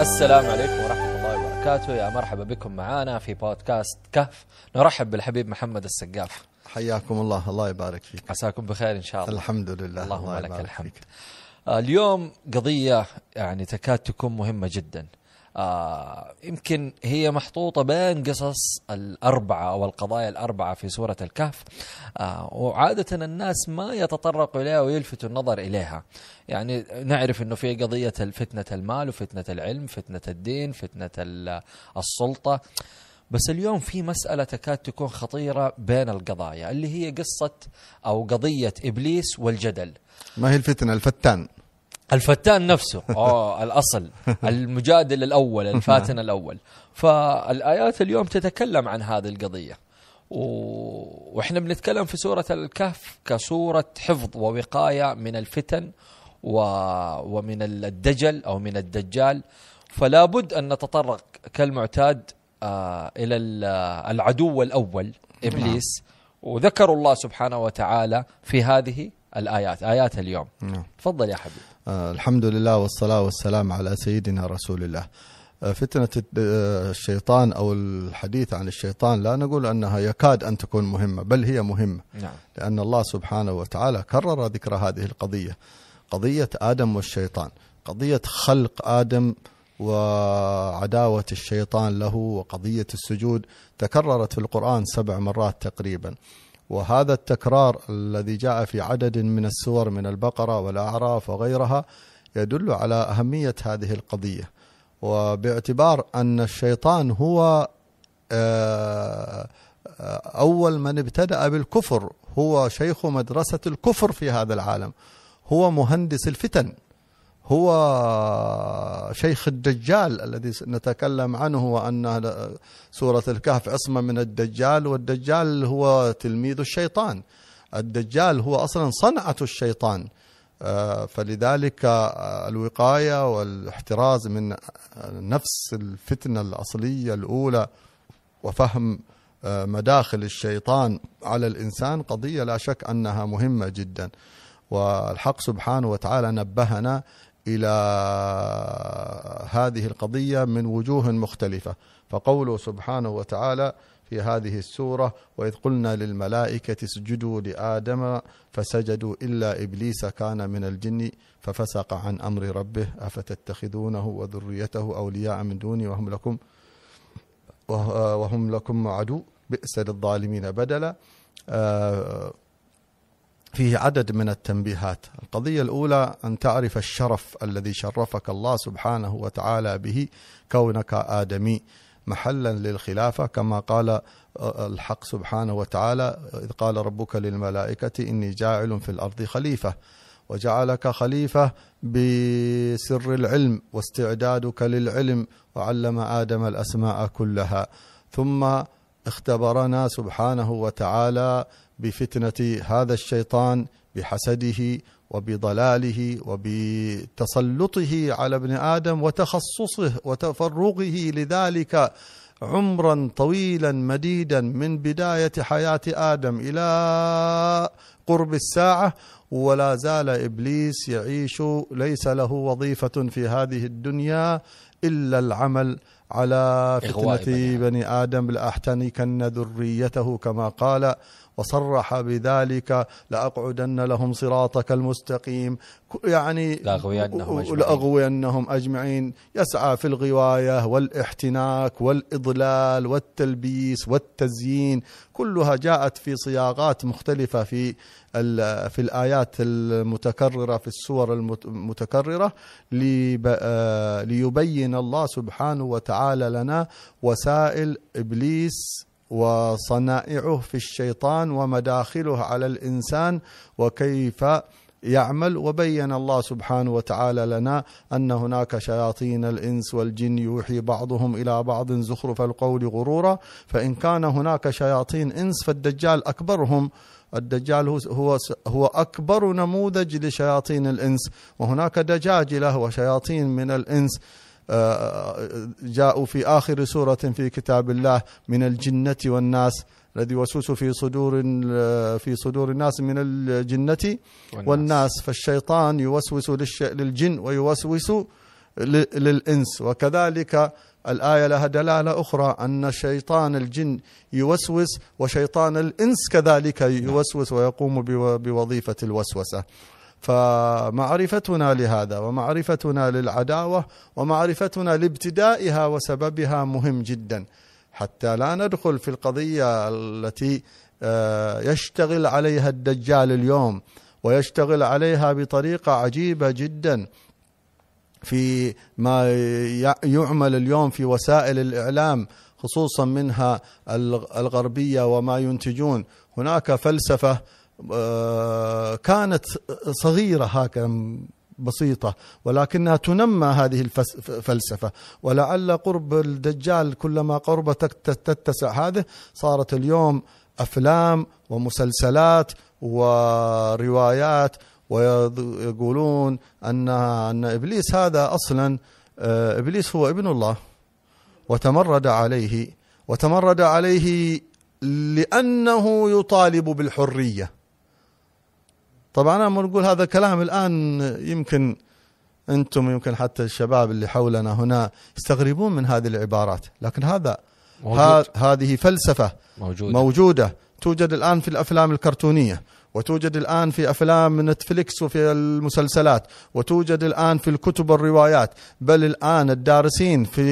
السلام عليكم ورحمة الله وبركاته. يا مرحبا بكم معانا في بودكاست كهف. نرحب بالحبيب محمد السقاف. حياكم الله. الله يبارك فيك. عساكم بخير إن شاء الله. الحمد لله. اللهم الله لك الحمد. فيك. آه، اليوم قضية يعني تكاد تكون مهمة جدا. آه يمكن هي محطوطة بين قصص الأربعة أو القضايا الأربعة في سورة الكهف. آه وعادة الناس ما يتطرقوا إليها ويلفتوا النظر إليها. يعني نعرف أنه في قضية فتنة المال وفتنة العلم فتنة الدين فتنة ال- السلطة. بس اليوم في مسألة تكاد تكون خطيرة بين القضايا اللي هي قصة أو قضية إبليس والجدل. ما هي الفتنة؟ الفتان. الفتان نفسه. آه الأصل المجادل الأول الفاتن الأول. فالآيات اليوم تتكلم عن هذه القضية. و... وإحنا بنتكلم في سورة الكهف كسورة حفظ ووقاية من الفتن و... ومن الدجل أو من الدجال. فلا بد أن نتطرق كالمعتاد آه إلى ال- العدو الأول إبليس. وذكروا الله سبحانه وتعالى في هذه الآيات آيات اليوم. نعم. تفضل يا حبيبي آه الحمد لله والصلاة والسلام على سيدنا رسول الله. آه فتنة آه، الشيطان أو الحديث عن الشيطان لا نقول أنها يكاد أن تكون مهمة بل هي مهمة. نعم. لأن الله سبحانه وتعالى كرر ذكر هذه القضية. قضية آدم والشيطان. قضية خلق آدم وعداوة الشيطان له وقضية السجود. تكررت في القرآن سبع مرات تقريبا. وهذا التكرار الذي جاء في عدد من السور من البقرة والأعراف وغيرها يدل على أهمية هذه القضية. وباعتبار أن الشيطان هو آه، أول من ابتدأ بالكفر هو شيخ مدرسة الكفر في هذا العالم هو مهندس الفتن. هو شيخ الدجال الذي نتكلم عنه وأن سورة الكهف عصمة من الدجال والدجال هو تلميذ الشيطان. الدجال هو أصلا صنعة الشيطان. آه، فلذلك آه، الوقاية والاحتراز من نفس الفتنة الأصلية الأولى وفهم آه، مداخل الشيطان على الإنسان قضية لا شك أنها مهمة جدا. والحق سبحانه وتعالى نبهنا إلى هذه القضية من وجوه مختلفة. فقوله سبحانه وتعالى في هذه السورة وإذ قلنا للملائكة اسجدوا لآدم فسجدوا إلا إبليس كان من الجن ففسق عن أمر ربه أفتتخذونه وذريته أولياء من دوني وهم لكم وه- وهم لكم عدو بئس للظالمين بدلا. آه، فيه عدد من التنبيهات. القضية الأولى أن تعرف الشرف الذي شرفك الله سبحانه وتعالى به كونك آدمي محلا للخلافة كما قال آه، الحق سبحانه وتعالى إذ قال ربك للملائكة إني جاعل في الأرض خليفة وجعلك خليفة بسر العلم واستعدادك للعلم وعلم آدم الأسماء كلها. ثم اختبرنا سبحانه وتعالى بفتنة هذا الشيطان بحسده وبضلاله وبتسلطه على ابن آدم وتخصصه وتفرغه لذلك عمرا طويلا مديدا من بداية حياة آدم إلى قرب الساعة ولا زال إبليس يعيش ليس له وظيفة في هذه الدنيا إلا العمل على فتنة بني آدم. لأحتنكن ذريته كما قال وصرح بذلك لأقعدن لهم صراطك المستقيم. يعني لأغوينهم أجمعين. يسعى في الغواية والاحتناك والإضلال والتلبيس والتزيين. كلها جاءت في صياغات مختلفة في في الآيات المتكررة في السور المت- المتكررة آه، ليبين الله سبحانه وتعالى لنا وسائل إبليس وصنائعه في الشيطان ومداخله على الإنسان وكيف يعمل. وبين الله سبحانه وتعالى لنا أن هناك شياطين الإنس والجن يوحي بعضهم إلى بعض زخرف القول غرورا. فإن كان هناك شياطين إنس فالدجال أكبرهم. الدجال هو هو أكبر نموذج لشياطين الإنس. وهناك دجاجلة وشياطين من الإنس. جاءوا في آخر سورة في كتاب الله من الجنة والناس الذي يوسوس في صدور في صدور الناس من الجنة والناس. فالشيطان يوسوس للجن ويوسوس للإنس. وكذلك الآية لها دلالة أخرى أن شيطان الجن يوسوس وشيطان الإنس كذلك يوسوس ويقوم بو- بوظيفة الوسوسة. فمعرفتنا لهذا ومعرفتنا للعداوة ومعرفتنا لابتدائها وسببها مهم جدا. حتى لا ندخل في القضية التي آه، يشتغل عليها الدجال اليوم ويشتغل عليها بطريقة عجيبة جدا في ما يعمل اليوم في وسائل الإعلام خصوصا منها الغ- الغربية وما ينتجون. هناك فلسفة آه، كانت صغيرة هكذا بسيطة ولكنها تنمى هذه الفلسفة ولعل قرب الدجال كلما قرب تت- تتسع. هذه صارت اليوم أفلام ومسلسلات وروايات ويقولون أن أن إبليس هذا أصلا آه، إبليس هو ابن الله. وتمرد عليه. وتمرد عليه لأنه يطالب بالحرية. طبعا أنا نقول هذا كلام الآن يمكن أنتم يمكن حتى الشباب اللي حولنا هنا يستغربون من هذه العبارات لكن هذا موجود. هذه موجود موجودة. توجد الآن في الأفلام الكرتونية وتوجد الآن في أفلام نتفليكس وفي المسلسلات وتوجد الآن في الكتب والروايات بل الآن الدارسين في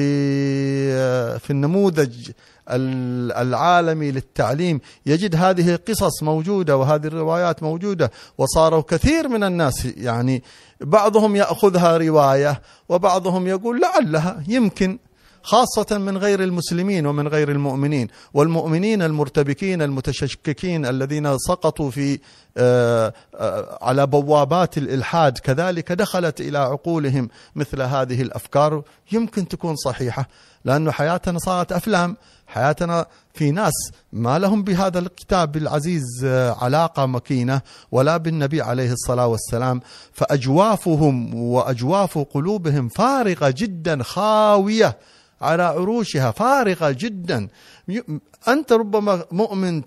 في النموذج ال- العالمي للتعليم. يجد هذه القصص موجودة وهذه الروايات موجودة وصاروا كثير من الناس يعني بعضهم يأخذها رواية وبعضهم يقول لعلها يمكن خاصة من غير المسلمين ومن غير المؤمنين. والمؤمنين المرتبكين المتشككين الذين سقطوا في آه، آه، على بوابات الإلحاد كذلك دخلت إلى عقولهم مثل هذه الأفكار. يمكن تكون صحيحة لأن حياتنا صارت أفلام. حياتنا في ناس ما لهم بهذا الكتاب العزيز آه، علاقة مكينة ولا بالنبي عليه الصلاة والسلام. فأجوافهم وأجواف قلوبهم فارغة جدا خاوية على عروشها فارغة جدا. أنت ربما مؤمن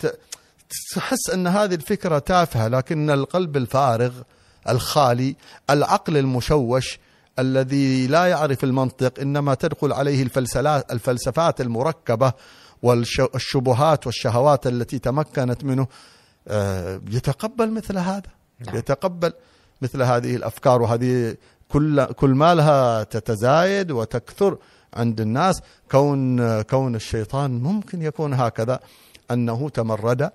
تحس أن هذه الفكرة تافهة لكن القلب الفارغ الخالي العقل المشوش الذي لا يعرف المنطق إنما تدخل عليه الفلسفات المركبة والشبهات والشهوات التي تمكنت منه آه، يتقبل مثل هذا نعم. يتقبل مثل هذه الأفكار وهذه كل كل ما لها تتزايد وتكثر عند الناس كون كون الشيطان ممكن يكون هكذا أنه تمرد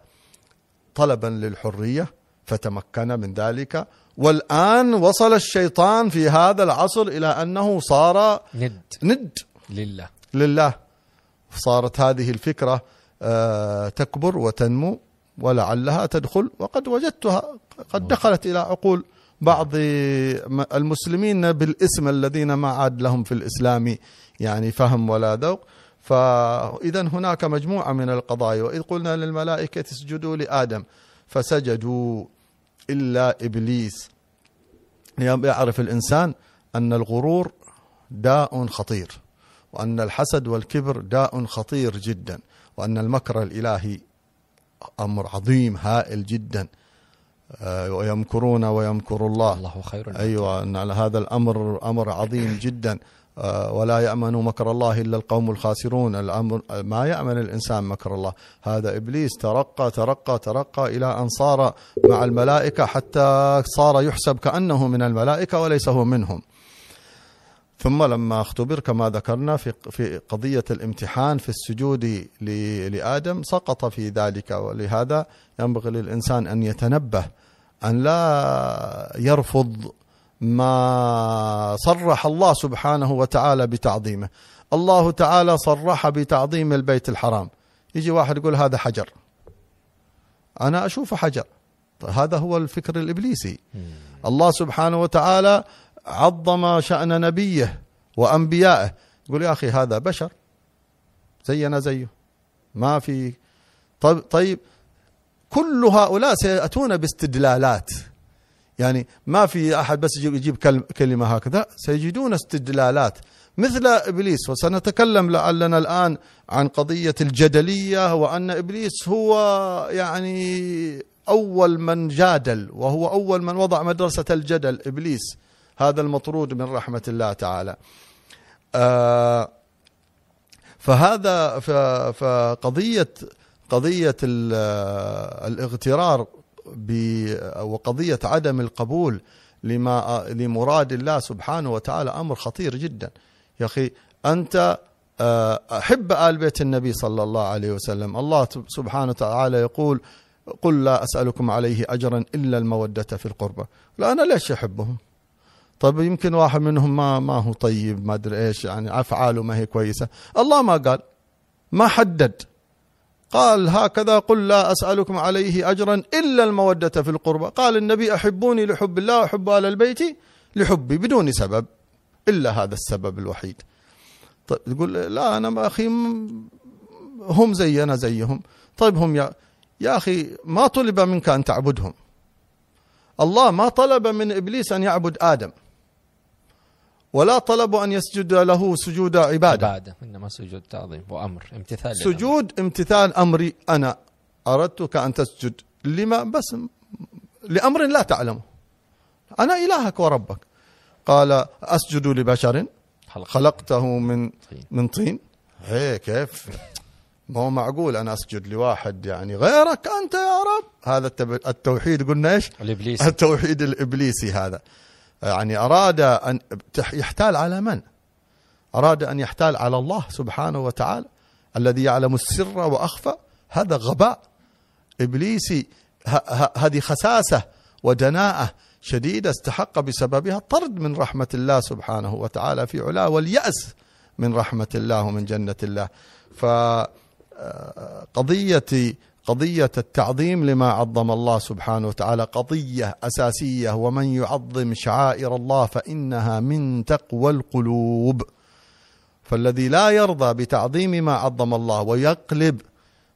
طلبا للحرية فتمكن من ذلك والآن وصل الشيطان في هذا العصر إلى أنه صار ند. ند. لله. لله. صارت هذه الفكرة آه، تكبر وتنمو ولعلها تدخل. وقد وجدتها قد دخلت إلى عقول بعض المسلمين بالاسم الذين ما عاد لهم في الإسلام يعني فهم ولا ذوق. فإذا هناك مجموعة من القضايا وإذ قلنا للملائكة اسجدوا لآدم فسجدوا إلا إبليس. يعرف الإنسان أن الغرور داء خطير وأن الحسد والكبر داء خطير جدا وأن المكر الإلهي أمر عظيم هائل جدا. آه، ويمكرون ويمكر الله. الله خير. أيوة أن هذا الأمر أمر عظيم جدا. ولا يأمن مكر الله إلا القوم الخاسرون. الأمر ما يأمن الإنسان مكر الله. هذا إبليس ترقى ترقى ترقى إلى أن صار مع الملائكة حتى صار يحسب كأنه من الملائكة وليس هو منهم. ثم لما اختبر كما ذكرنا في في قضية الامتحان في السجود لآدم سقط في ذلك. ولهذا ينبغي للإنسان أن يتنبه أن لا يرفض ما صرح الله سبحانه وتعالى بتعظيمه. الله تعالى صرح بتعظيم البيت الحرام. يجي واحد يقول هذا حجر. أنا أشوفه حجر. طيب هذا هو الفكر الإبليسي. الله سبحانه وتعالى عظم شأن نبيه وأنبيائه. يقول يا أخي هذا بشر. زينا زيه. ما في. طيب, طيب كل هؤلاء سيأتون باستدلالات. يعني ما في أحد بس يجيب- يجيب كلم- كلمة هكذا. سيجدون استدلالات. مثل إبليس وسنتكلم لعلنا الآن عن قضية الجدلية وأن إبليس هو يعني أول من جادل وهو أول من وضع مدرسة الجدل. إبليس هذا المطرود من رحمة الله تعالى. آه فهذا ف- فقضية قضية ال- الاغترار وقضية عدم القبول لما لمراد الله سبحانه وتعالى أمر خطير جدا. يا أخي أنت آه، أحب آل بيت النبي صلى الله عليه وسلم. الله سبحانه وتعالى يقول قل لا أسألكم عليه أجرا إلا المودة في القربة لا أنا ليش أحبهم؟ طيب يمكن واحد منهم ما ما هو طيب ما أدري إيش يعني أفعاله ما هي كويسة. الله ما قال ما حدد. قال هكذا قل لا أسألكم عليه أجرا إلا المودة في القربى. قال النبي أحبوني لحب الله واحب آل البيت لحبي بدون سبب إلا هذا السبب الوحيد. طيب يقول لا أنا ما أخي م- هم زي أنا زيهم. طيب هم يا يا أخي ما طلب منك أن تعبدهم. الله ما طلب من إبليس أن يعبد آدم. ولا طلب أن يسجد له سجود عبادة. عبادة إنما سجود تعظيم وأمر امتثال للأمر. سجود امتثال امري أنا أردتك أن تسجد. لما؟ بس لأمر لا تعلمه. أنا إلهك وربك. قال أسجد لبشر خلق خلقته من طين. من طين. هي كيف؟ ما هو معقول أنا أسجد لواحد يعني غيرك أنت يا رب؟ هذا التوحيد قلنا إيش؟ الإبليس. التوحيد الإبليسي هذا. يعني أراد أن تح- يحتال على من؟ أراد أن يحتال على الله سبحانه وتعالى الذي يعلم السر وأخفى. هذا غباء. ه- هذه خساسة ودناءة شديدة استحق بسببها الطرد من رحمة الله سبحانه وتعالى في علاه واليأس من رحمة الله ومن جنة الله. ف قضية التعظيم لما عظم الله سبحانه وتعالى قضية أساسية ومن يعظم شعائر الله فإنها من تقوى القلوب. فالذي لا يرضى بتعظيم ما عظم الله ويقلب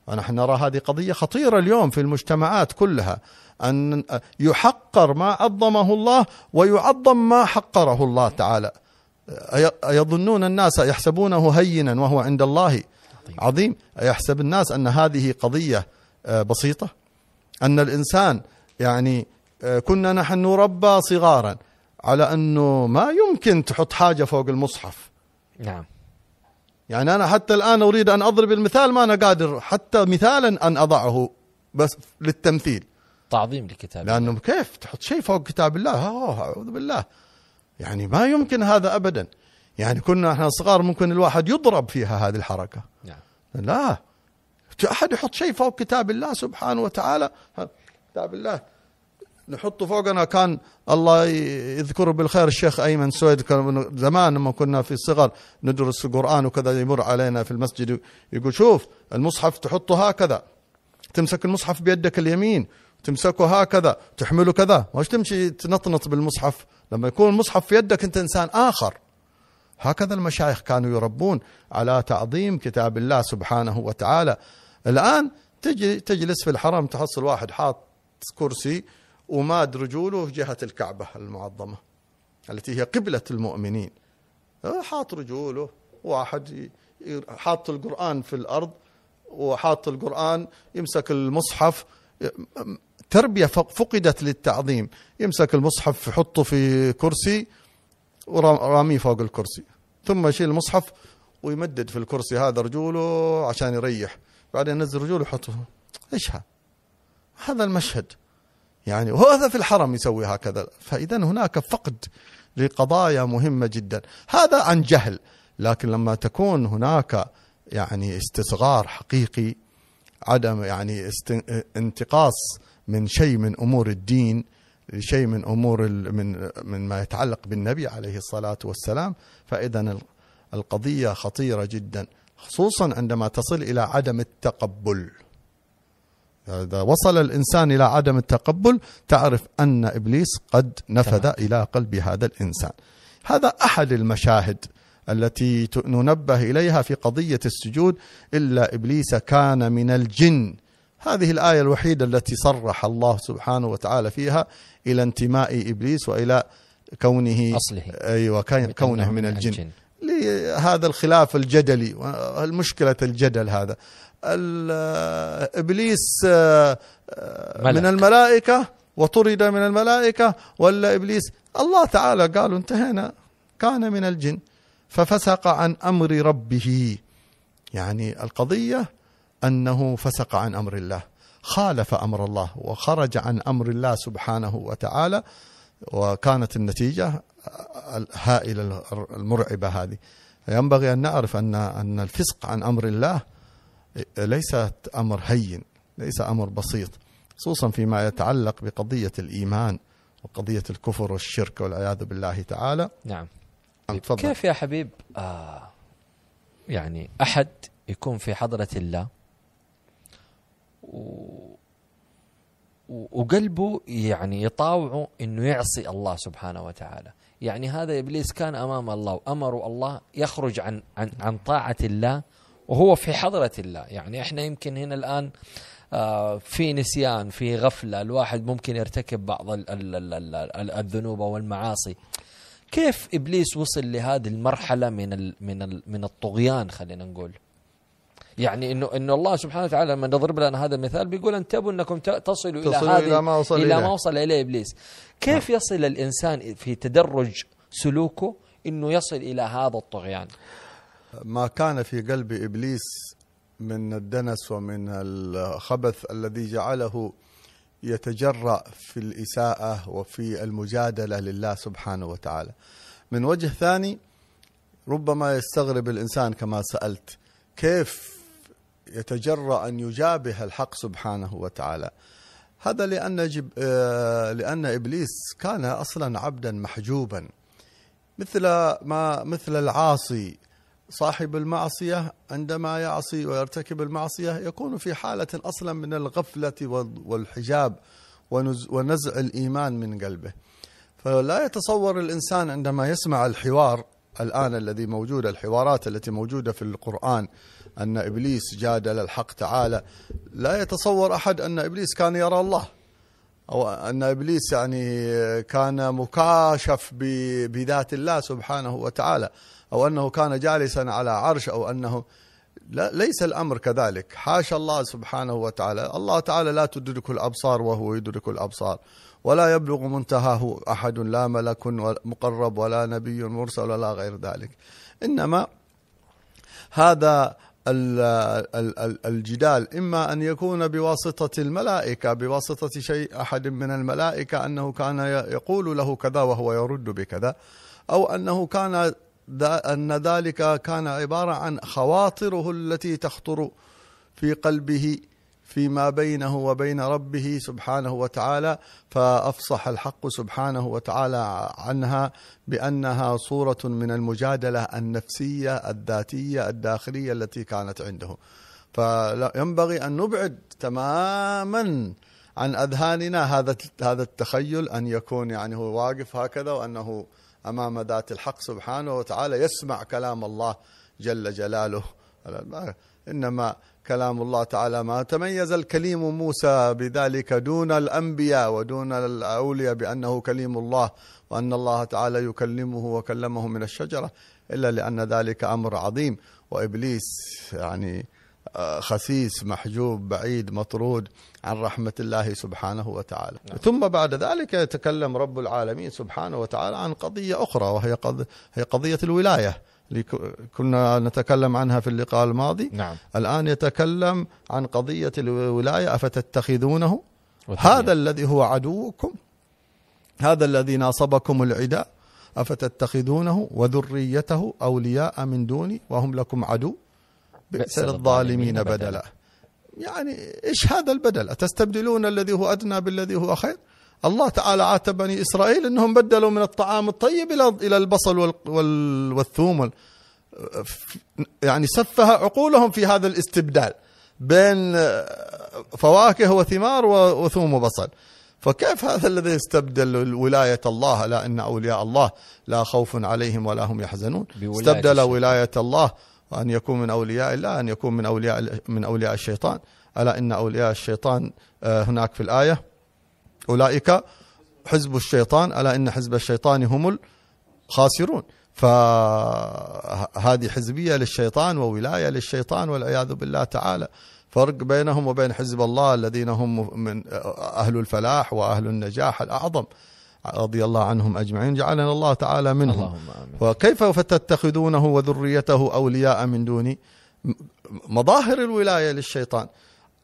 ونحن نرى هذه قضية خطيرة اليوم في المجتمعات كلها أن يحقر ما عظمه الله ويعظم ما حقره الله تعالى. أيظنون الناس يحسبونه هينا وهو عند الله عظيم. يحسب الناس أن هذه قضية آه، بسيطة. أن الإنسان يعني آه، كنا نحن نربى صغارا على أنه ما يمكن تحط حاجة فوق المصحف. نعم. يعني أنا حتى الآن أريد أن أضرب المثال ما أنا قادر حتى مثالا أن أضعه بس للتمثيل. تعظيم لكتاب لأنه كيف تحط شيء فوق كتاب الله؟ أوه أعوذ بالله. يعني ما يمكن هذا أبدا. يعني كنا إحنا صغار ممكن الواحد يضرب فيها هذه الحركة. نعم. لا. أحد يحط شيء فوق كتاب الله سبحانه وتعالى؟ كتاب الله. نحطه فوقنا. كان الله يذكره بالخير الشيخ أيمن سويد. كان زمان لما كنا في الصغر ندرس القرآن وكذا يمر علينا في المسجد يقول شوف المصحف تحطه هكذا. تمسك المصحف بيدك اليمين تمسكه هكذا تحمله كذا. مش تمشي تنطنط بالمصحف؟ لما يكون المصحف في يدك أنت إنسان آخر. هكذا المشايخ كانوا يربون على تعظيم كتاب الله سبحانه وتعالى. الآن تجي تجلس في الحرم تحصل واحد حاط كرسي وماد رجوله جهة الكعبة المعظمة التي هي قبلة المؤمنين. حاط رجوله واحد حاط القرآن في الأرض وحاط القرآن يمسك المصحف تربية فقدت للتعظيم. يمسك المصحف يحطه في كرسي وراميه فوق الكرسي. ثم يشيل المصحف ويمدد في الكرسي هذا رجوله عشان يريح. بعدين ينزل رجوله يحطه. إيش هذا هذا المشهد. يعني وهذا في الحرم يسوي هكذا. فإذا هناك فقد لقضايا مهمة جدا. هذا عن جهل. لكن لما تكون هناك يعني استصغار حقيقي عدم يعني انتقاص من شيء من أمور الدين لشيء من أمور من من ما يتعلق بالنبي عليه الصلاة والسلام فاذا ال- القضية خطيرة جدا. خصوصا عندما تصل إلى عدم التقبل. إذا وصل الإنسان إلى عدم التقبل تعرف أن إبليس قد نفذ تمام. إلى قلب هذا الإنسان. هذا أحد المشاهد التي ننبه إليها في قضية السجود إلا إبليس كان من الجن. هذه الآية الوحيدة التي صرح الله سبحانه وتعالى فيها إلى انتماء إبليس وإلى كونه أصله. أيوه كونه من الجن. لهذا الخلاف الجدلي المشكلة الجدل هذا. إبليس آه، ملك. من الملائكة وطرد من الملائكة ولا إبليس. الله تعالى قالوا انتهينا كان من الجن ففسق عن أمر ربه. يعني القضية أنه فسق عن أمر الله خالف أمر الله وخرج عن أمر الله سبحانه وتعالى وكانت النتيجة الهائلة المرعبة هذه. ينبغي أن نعرف أن أن الفسق عن أمر الله ليس أمر هين ليس أمر بسيط خصوصا فيما يتعلق بقضية الإيمان وقضية الكفر والشرك والعياذ بالله تعالى. نعم. تفضل. كيف يا حبيب؟ آه يعني أحد يكون في حضرة الله و... وقلبه يعني يطاوعه إنه يعصي الله سبحانه وتعالى. يعني هذا إبليس كان أمام الله وامره الله يخرج عن عن عن طاعة الله وهو في حضرة الله. يعني إحنا يمكن هنا الآن آه، في نسيان في غفلة الواحد ممكن يرتكب بعض ال ال ال ال الذنوب أو المعاصي. كيف إبليس وصل لهذه المرحلة من من من الطغيان خلينا نقول؟ يعني إنه إنه الله سبحانه وتعالى لما نضرب لنا هذا المثال بيقول انتبهوا إنكم تصلوا إلى تصلوا هذه إلى ما وصل إلى إليه. ما وصل إليه إبليس كيف يصل الإنسان في تدرج سلوكه إنه يصل إلى هذا الطغيان ما كان في قلب إبليس من الدنس ومن الخبث الذي جعله يتجرأ في الإساءة وفي المجادلة لله سبحانه وتعالى. من وجه ثاني ربما يستغرب الإنسان كما سألت كيف يتجرأ أن يجابه الحق سبحانه وتعالى. هذا لأن جب آه، لأن إبليس كان أصلا عبدا محجوبا مثل ما مثل العاصي صاحب المعصية عندما يعصي ويرتكب المعصية يكون في حالة أصلا من الغفلة وال- والحجاب ونز- ونزع الإيمان من قلبه فلا يتصور الإنسان عندما يسمع الحوار الآن الذي موجود الحوارات التي موجودة في القرآن أن إبليس جادل الحق تعالى. لا يتصور أحد أن إبليس كان يرى الله أو أن إبليس يعني كان مكاشف بذات الله سبحانه وتعالى أو أنه كان جالسا على عرش أو أنه لا ليس الأمر كذلك. حاشا الله سبحانه وتعالى. الله تعالى لا تدرك الأبصار وهو يدرك الأبصار. ولا يبلغ منتهاه أحد لا ملك مقرب ولا نبي مرسل ولا غير ذلك. إنما هذا ال- ال- ال- الجدال إما أن يكون بواسطة الملائكة بواسطة شيء أحد من الملائكة أنه كان يقول له كذا وهو يرد بكذا أو أنه كان أن ذلك كان عبارة عن خواطره التي تخطر في قلبه فيما بينه وبين ربه سبحانه وتعالى فأفصح الحق سبحانه وتعالى عنها بأنها صورة من المجادلة النفسية الذاتية الداخلية التي كانت عنده. فينبغي أن نبعد تماما عن أذهاننا هذا هذا التخيل أن يكون يعني هو واقف هكذا وأنه أمام ذات الحق سبحانه وتعالى يسمع كلام الله جل جلاله. إنما كلام الله تعالى ما تميز الكليم موسى بذلك دون الأنبياء ودون الأولياء بأنه كليم الله وأن الله تعالى يكلمه وكلمه من الشجرة إلا لأن ذلك أمر عظيم وإبليس يعني آه، خسيس محجوب بعيد مطرود عن رحمة الله سبحانه وتعالى نعم. ثم بعد ذلك يتكلم رب العالمين سبحانه وتعالى عن قضية أخرى وهي قض... هي كنا نتكلم عنها في اللقاء الماضي. نعم. الآن يتكلم عن قضية الولاية أفتتخذونه؟ هذا الذي هو عدوكم هذا الذي ناصبكم العداء أفتتخذونه وذريته أولياء من دوني وهم لكم عدو؟ بئس للظالمين بدلا. يعني إيش هذا البدل؟ أتستبدلون الذي هو أدنى بالذي هو خير؟ الله تعالى عاتب بني إسرائيل أنهم بدلوا من الطعام الطيب إلى إلى البصل وال- وال- والثوم وال- يعني سفه عقولهم في هذا الاستبدال بين فواكه وثمار وثوم وبصل. فكيف هذا الذي يستبدل ولاية الله؟ لا إن أولياء الله لا خوف عليهم ولا هم يحزنون. استبدل الشيطان. ولاية الله وأن يكون من أولياء الله أن يكون من أولياء من أولياء الشيطان. ألا إن أولياء الشيطان آه، هناك في الآية؟ أولئك حزب الشيطان ألا إن حزب الشيطان هم الخاسرون. فهذه حزبية للشيطان وولاية للشيطان والعياذ بالله تعالى. فرق بينهم وبين حزب الله الذين هم من أهل الفلاح وأهل النجاح الأعظم رضي الله عنهم أجمعين. جعلنا الله تعالى منهم. اللهم آمين. وكيف تتخذونه وذريته أولياء من دوني مظاهر الولاية للشيطان؟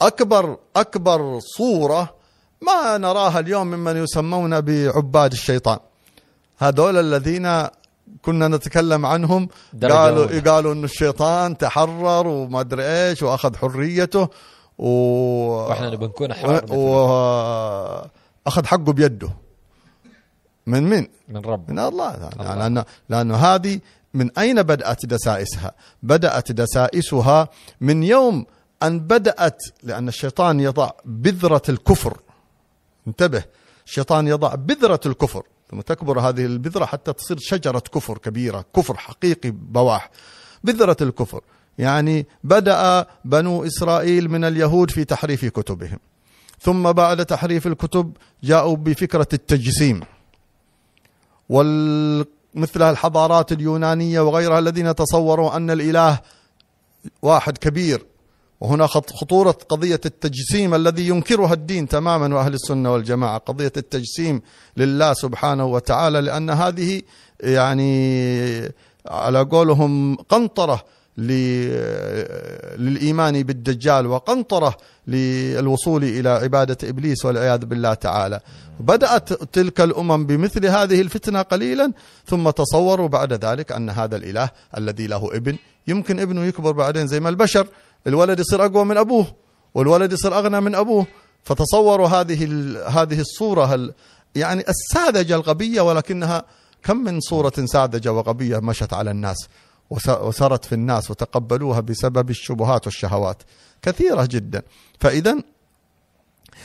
أكبر أكبر صورة ما نراها اليوم ممن يسمون بعباد الشيطان هذول الذين كنا نتكلم عنهم قالوا أولى. قالوا إنه الشيطان تحرر وما أدري إيش وأخذ حريته و وإحنا نبي نكون أحرار مثله. واخذ حقه بيده من من؟ من رب من الله, الله. لأنه, لأنه هذه من أين بدأت دسائسها بدأت دسائسها من يوم أن بدأت لأن الشيطان يضع بذرة الكفر انتبه الشيطان يضع بذرة الكفر ثم تكبر هذه البذرة حتى تصير شجرة كفر كبيرة كفر حقيقي بواح. بذرة الكفر يعني بدأ بنو إسرائيل من اليهود في تحريف كتبهم. ثم بعد تحريف الكتب جاءوا بفكرة التجسيم. ومثل الحضارات اليونانية وغيرها الذين تصوروا أن الإله واحد كبير. وهنا خط- خطورة قضية التجسيم الذي ينكرها الدين تماما وأهل السنة والجماعة. قضية التجسيم لله سبحانه وتعالى لأن هذه يعني على قولهم قنطرة للإيمان بالدجال وقنطرة للوصول إلى عبادة إبليس والعياذ بالله تعالى. بدأت تلك الأمم بمثل هذه الفتنة قليلا ثم تصوروا بعد ذلك أن هذا الإله الذي له ابن يمكن ابنه يكبر بعدين زي ما البشر. الولد يصير أقوى من أبوه والولد يصير أغنى من أبوه. فتصوروا هذه هذه الصورة ال- يعني الساذجة الغبية ولكنها كم من صورة ساذجة وغبية مشت على الناس وس- وسرت في الناس وتقبلوها بسبب الشبهات والشهوات. كثيرة جدا. فإذا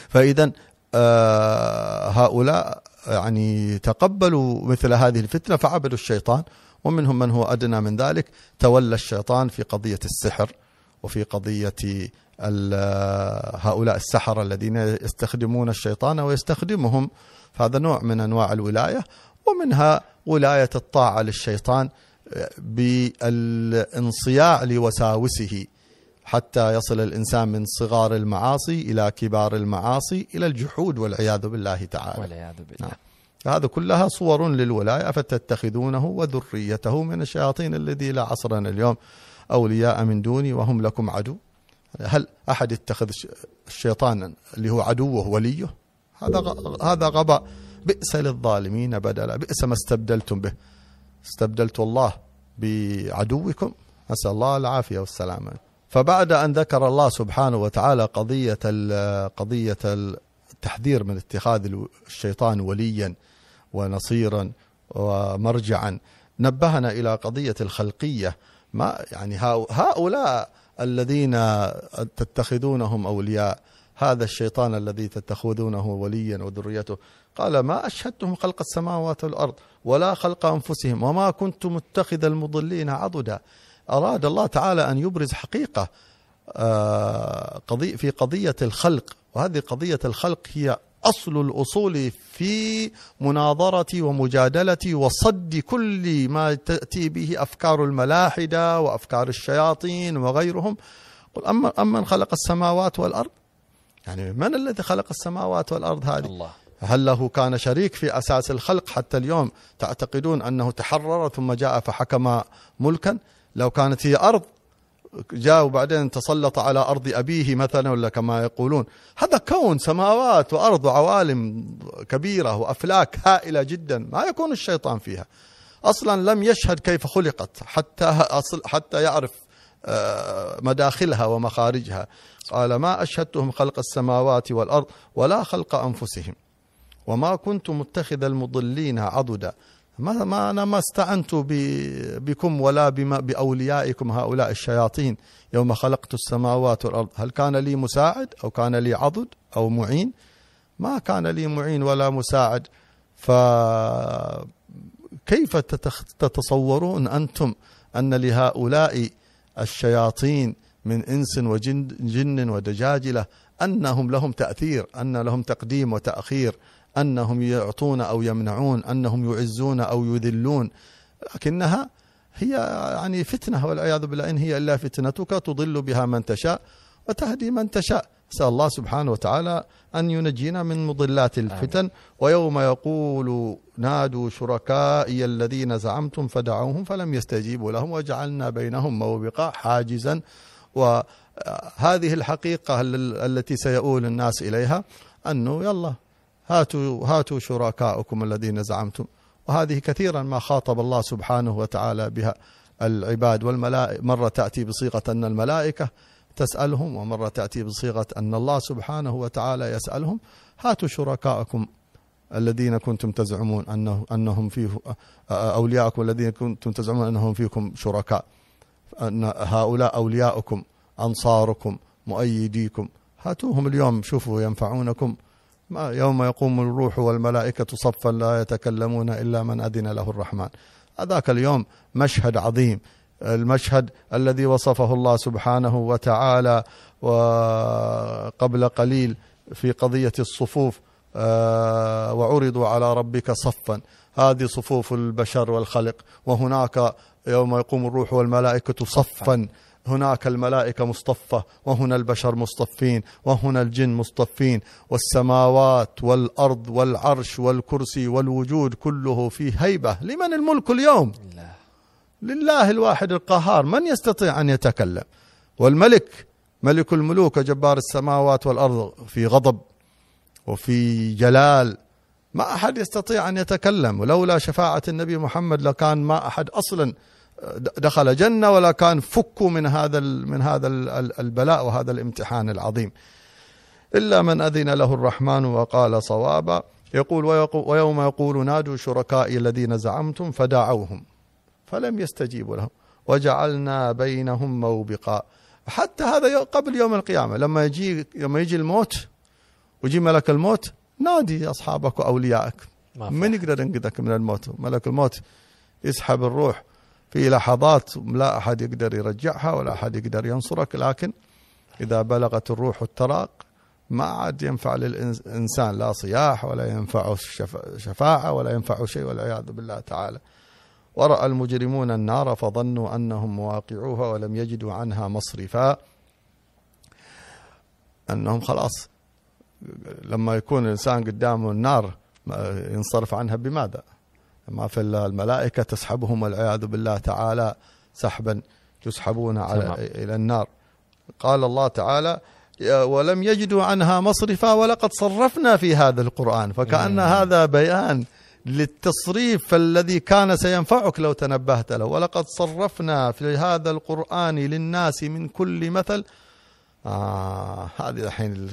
فإذا آه هؤلاء يعني تقبلوا مثل هذه الفتنة فعبدوا الشيطان ومنهم من هو أدنى من ذلك تولى الشيطان في قضية السحر. وفي قضية هؤلاء السحرة الذين يستخدمون الشيطان ويستخدمهم. فهذا نوع من أنواع الولاية ومنها ولاية الطاعة للشيطان بالانصياع لوساوسه حتى يصل الإنسان من صغار المعاصي إلى كبار المعاصي إلى الجحود والعياذ بالله تعالى. والعياذ بالله. نعم. هذا كلها صور للولاية فتتخذونه وذريته من الشياطين الذي لا عصرنا اليوم. أولياء من دوني وهم لكم عدو. هل أحد يتخذ الش- الشيطان اللي هو عدوه وليه؟ هذا هذا غباء. بئس للظالمين بدلا. بئس ما استبدلتم به. استبدلت الله بعدوكم. نسأل الله العافية والسلامة. فبعد أن ذكر الله سبحانه وتعالى قضية قضية التحذير من اتخاذ الشيطان وليا ونصيرا ومرجعا نبهنا إلى قضية الخلقية. ما يعني هؤ- هؤلاء الذين تتخذونهم أولياء هذا الشيطان الذي تتخذونه وليا وذريته. قال ما أشهدتهم خلق السماوات والأرض ولا خلق أنفسهم وما كنت متخذ المضلين عضدا. أراد الله تعالى أن يبرز حقيقة آه، في قضية الخلق وهذه قضية الخلق هي أصل الأصول في مناظرة ومجادلة وصد كل ما تأتي به أفكار الملاحدة وأفكار الشياطين وغيرهم. قل أما أمن خلق السماوات والأرض؟ يعني من الذي خلق السماوات والأرض هذه؟ الله. هل له كان شريك في أساس الخلق حتى اليوم؟ تعتقدون أنه تحرر ثم جاء فحكم ملكا؟ لو كانت هي أرض جاء وبعدين تسلط على أرض أبيه مثلا ولا كما يقولون. هذا كون سماوات وأرض وعوالم كبيرة وأفلاك هائلة جدا ما يكون الشيطان فيها. أصلا لم يشهد كيف خلقت حتى أصل حتى يعرف آه، مداخلها ومخارجها. قال ما أشهدتهم خلق السماوات والأرض ولا خلق أنفسهم وما كنت متخذ المضلين عضدا. ما ما أنا ما استعنت بكم ولا بما بأوليائكم هؤلاء الشياطين يوم خلقت السماوات والأرض، هل كان لي مساعد أو كان لي عضد أو معين؟ ما كان لي معين ولا مساعد فكيف تتصورون أنتم أن لهؤلاء الشياطين من إنس وجن جن ودجاجلة أنهم لهم تأثير، أن لهم تقديم وتأخير، أنهم يعطون أو يمنعون، أنهم يعزون أو يذلون، لكنها هي يعني فتنة والعياذ بالله إن هي إلا فتنتك تضل بها من تشاء وتهدي من تشاء. نسأل الله سبحانه وتعالى أن ينجينا من مضلات الفتن. ويوم يقول نادوا شركائي الذين زعمتم فدعوهم فلم يستجيبوا لهم وجعلنا بينهم موبقا حاجزا. وهذه الحقيقة التي سيؤول الناس إليها أنه يلا هاتوا هاتوا شركاءكم الذين زعمتم. وهذه كثيرا ما خاطب الله سبحانه وتعالى بها العباد. والملائكة مرة تأتي بصيغة أن الملائكة تسألهم ومرة تأتي بصيغة أن الله سبحانه وتعالى يسألهم. هاتوا شركاءكم الذين كنتم تزعمون أنه أنهم فيه أولياءكم الذين كنتم تزعمون أنهم فيكم شركاء. أن هؤلاء أولياؤكم أنصاركم مؤيديكم. هاتوهم اليوم شوفوا ينفعونكم. يوم يقوم الروح والملائكة صفا لا يتكلمون إلا من أذن له الرحمن. هذاك اليوم مشهد عظيم المشهد الذي وصفه الله سبحانه وتعالى وقبل قليل في قضية الصفوف آه، وعرضوا على ربك صفا. هذه صفوف البشر والخلق وهناك يوم يقوم الروح والملائكة صفا. هناك الملائكة مصطفة وهنا البشر مصطفين وهنا الجن مصطفين والسماوات والأرض والعرش والكرسي والوجود كله في هيبة. لمن الملك اليوم؟ الله. لله الواحد القهار. من يستطيع أن يتكلم؟ والملك ملك الملوك جبار السماوات والأرض في غضب وفي جلال. ما أحد يستطيع أن يتكلم ولولا شفاعة النبي محمد لكان ما أحد أصلا دخل جنة ولا كان فكوا من هذا من هذا البلاء وهذا الامتحان العظيم. إلا من أذن له الرحمن وقال صوابا يقول ويوم يقول نادوا شركائي الذين زعمتم فدعوهم فلم يستجيبوا لهم وجعلنا بينهم موبقا. حتى هذا قبل يوم القيامة لما يجي لما يجي الموت ويجي ملك الموت نادي أصحابك وأوليائك. من يقدر ينقذك من الموت؟ ملك الموت يسحب الروح في لحظات لا أحد يقدر يرجعها ولا أحد يقدر ينصرك لكن إذا بلغت الروح التراق ما عاد ينفع للإنسان لا صياح ولا ينفع شفاعة ولا ينفع شيء والعياذ بالله تعالى. ورأى المجرمون النار فظنوا أنهم مواقعوها ولم يجدوا عنها مصرفا. أنهم خلاص لما يكون الإنسان قدامه النار ينصرف عنها بماذا؟ ما في الملائكة تسحبهم والعياذ بالله تعالى سحبا يسحبون على إلى النار. قال الله تعالى ولم يجدوا عنها مصرفا ولقد صرفنا في هذا القرآن. فكأن هذا بيان للتصريف الذي كان سينفعك لو تنبهت له. ولقد صرفنا في هذا القرآن للناس من كل مثل. آه هذه الحين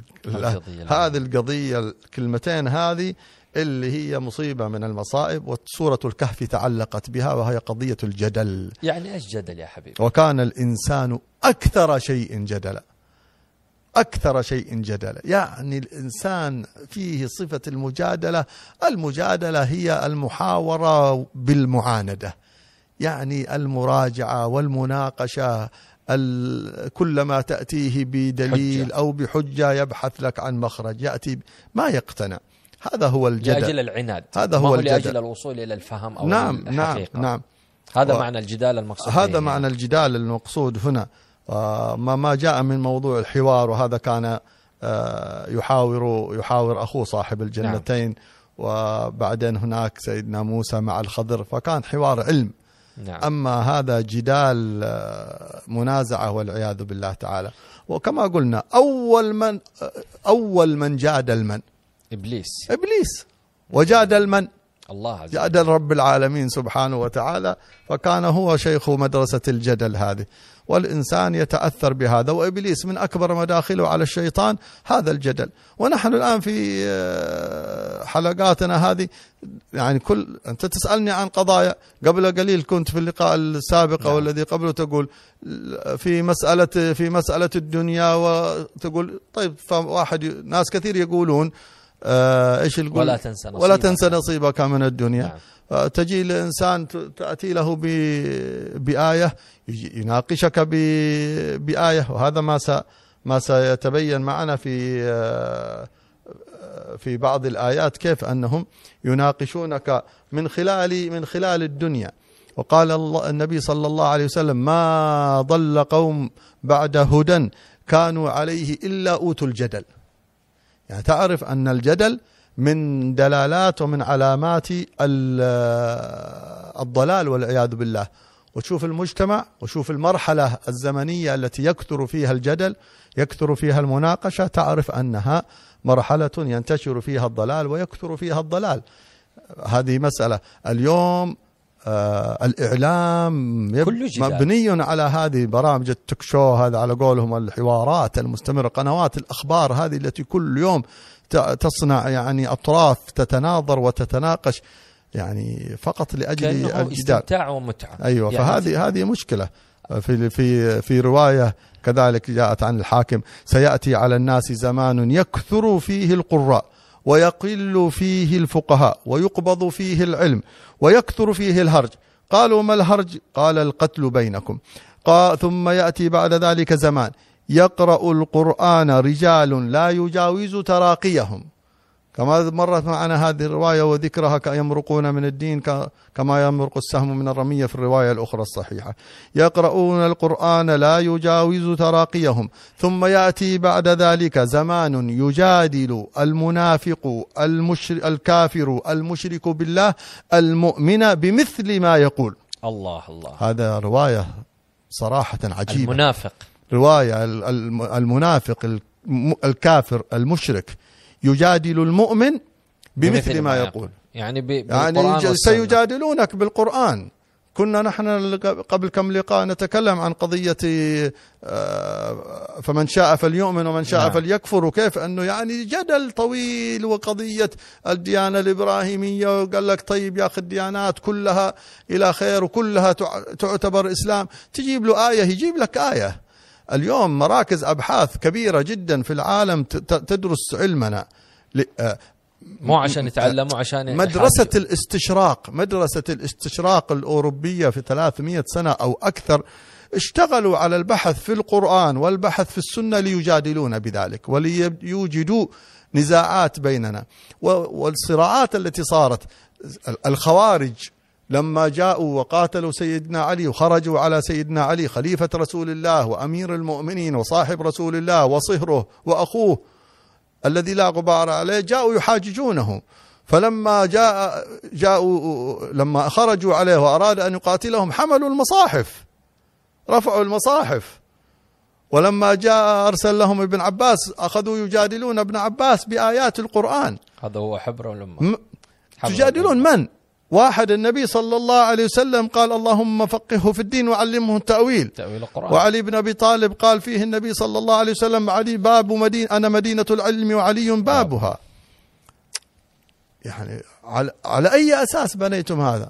هذه القضية الكلمتين هذه اللي هي مصيبة من المصائب وسورة الكهف تعلقت بها وهي قضية الجدل. يعني إيش جدل يا حبيبي؟ وكان الإنسان أكثر شيء جدلا. أكثر شيء جدلا. يعني الإنسان فيه صفة المجادلة. المجادلة هي المحاورة بالمعاندة. يعني المراجعة والمناقشة. كلما تأتيه بدليل حجة. أو بحجة يبحث لك عن مخرج. يأتي ما يقتنع. هذا هو الجدل. لأجل العناد. هذا هو الجدل لأجل الوصول إلى الفهم أو نعم الحقيقة. نعم. نعم هذا و... معنى الجدال المقصود هذا معنى الجدال المقصود هنا. ما ما جاء من موضوع الحوار وهذا كان آه، يحاور يحاور أخوه صاحب الجنتين نعم. وبعدين هناك سيدنا موسى مع الخضر فكان حوار علم. نعم. أما هذا جدال آه، منازعة والعياذ بالله تعالى. وكما قلنا أول من آه، أول من جادل من إبليس. إبليس. وجادل من الله عز جادل رب العالمين سبحانه وتعالى فكان هو شيخ مدرسة الجدل هذه. والإنسان يتأثر بهذا. وإبليس من أكبر مداخله على الشيطان هذا الجدل. ونحن الآن في آه، حلقاتنا هذه يعني كل أنت تسألني عن قضايا. قبل قليل كنت في اللقاء السابق نعم. والذي قبله تقول في مسألة في مسألة الدنيا وتقول طيب فواحد ناس كثير يقولون آه إيش القول ولا تنسى نصيبك. ولا تنسى نصيبك من الدنيا. نعم. تجي الإنسان تأتي له بآية يناقشك بآية وهذا ما ما سيتبين معنا في في بعض الآيات كيف أنهم يناقشونك من خلال من خلال الدنيا. وقال الله النبي صلى الله عليه وسلم ما ضل قوم بعد هدى كانوا عليه إلا أوتوا الجدل. يعني تعرف أن الجدل من دلالات ومن علامات الضلال والعياذ بالله. وتشوف المجتمع وشوف المرحلة الزمنية التي يكثر فيها الجدل يكثر فيها المناقشة تعرف أنها مرحلة ينتشر فيها الضلال ويكثر فيها الضلال. هذه مسألة. اليوم آه الإعلام كله. مبني على هذه برامج التوك شو هذا على قولهم الحوارات المستمرة قنوات الأخبار هذه التي كل يوم تصنع يعني أطراف تتناظر وتتناقش يعني فقط كأنه الجدال. استمتاع ومتعة. أيوه يعني فهذه هذه مشكلة. في في في رواية كذلك جاءت عن الحاكم سيأتي على الناس زمان يكثر فيه القراء. ويقل فيه الفقهاء ويقبض فيه العلم ويكثر فيه الهرج. قالوا ما الهرج؟ قال القتل بينكم. قال ثم يأتي بعد ذلك زمان. يقرأ القرآن رجال لا يجاوز تراقيهم. كما مرت معنا هذه الرواية وذكرها يمرقون من الدين كما يمرق السهم من الرمية في الرواية الأخرى الصحيحة. يقرؤون القرآن لا يجاوز تراقيهم ثم يأتي بعد ذلك زمان يجادل المنافق المشر الكافر المشرك بالله المؤمن بمثل ما يقول. الله الله. هذا رواية صراحة عجيبة. المنافق. رواية ال- الم- المنافق الم- الكافر المشرك. يجادل المؤمن بمثل ما يقول يعني. يعني. سيجادلونك بالقرآن كنا نحن قبل كم لقاء نتكلم عن قضية آه، فمن شاء فليؤمن ومن شاء نعم. فليكفر وكيف أنه يعني جدل طويل وقضية الديانة الإبراهيمية وقال لك طيب يا أخي الديانات كلها إلى خير وكلها تع- تعتبر إسلام تجيب له آية يجيب لك آية اليوم مراكز أبحاث كبيرة جدا في العالم تدرس علمنا آه، مو عشان يتعلموا عشان مدرسة يحاجوا. الاستشراق مدرسة الاستشراق الأوروبية في 300 سنة أو أكثر اشتغلوا على البحث في القرآن والبحث في السنة ليجادلون بذلك وليوجدوا نزاعات بيننا والصراعات التي صارت الخوارج لما جاءوا وقاتلوا سيدنا علي وخرجوا على سيدنا علي خليفة رسول الله وأمير المؤمنين وصاحب رسول الله وصهره وأخوه الذي لا غبار عليه جاءوا يحاججونه. فلما جاء جاءوا لما خرجوا عليه وأراد أن يقاتلهم حملوا المصاحف رفعوا المصاحف. ولما جاء أرسل لهم ابن عباس أخذوا يجادلون ابن عباس بآيات القرآن. هذا هو حبر حبر تجادلون من؟ واحد النبي صلى الله عليه وسلم قال اللهم فقهه في الدين وعلمه التأويل. تأويل القرآن. وعلي بن أبي طالب قال فيه النبي صلى الله عليه وسلم علي باب مدينه أنا مدينة العلم وعلي بابها. يعني على, على أي أساس بنيتم هذا؟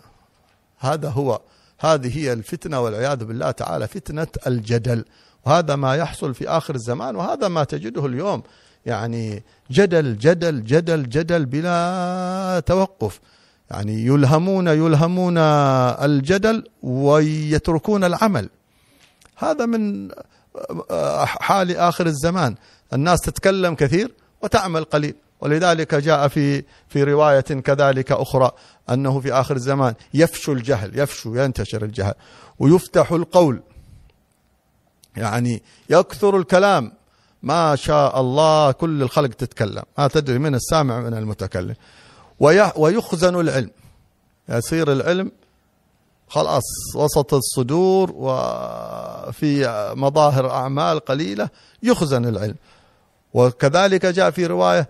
هذا هو هذه هي الفتنة والعياذ بالله تعالى فتنة الجدل. وهذا ما يحصل في آخر الزمان وهذا ما تجده اليوم. يعني جدل جدل جدل جدل بلا توقف. يعني يلهمون يلهمون الجدل ويتركون العمل. هذا من حال آخر الزمان. الناس تتكلم كثير وتعمل قليل. ولذلك جاء في في رواية كذلك أخرى أنه في آخر الزمان يفشو الجهل يفشو ينتشر الجهل. ويفتح القول. يعني يكثر الكلام. ما شاء الله كل الخلق تتكلم. ما تدري من السامع من المتكلم. ويخزن العلم. يصير العلم خلاص وسط الصدور وفي مظاهر أعمال قليلة يخزن العلم. وكذلك جاء في رواية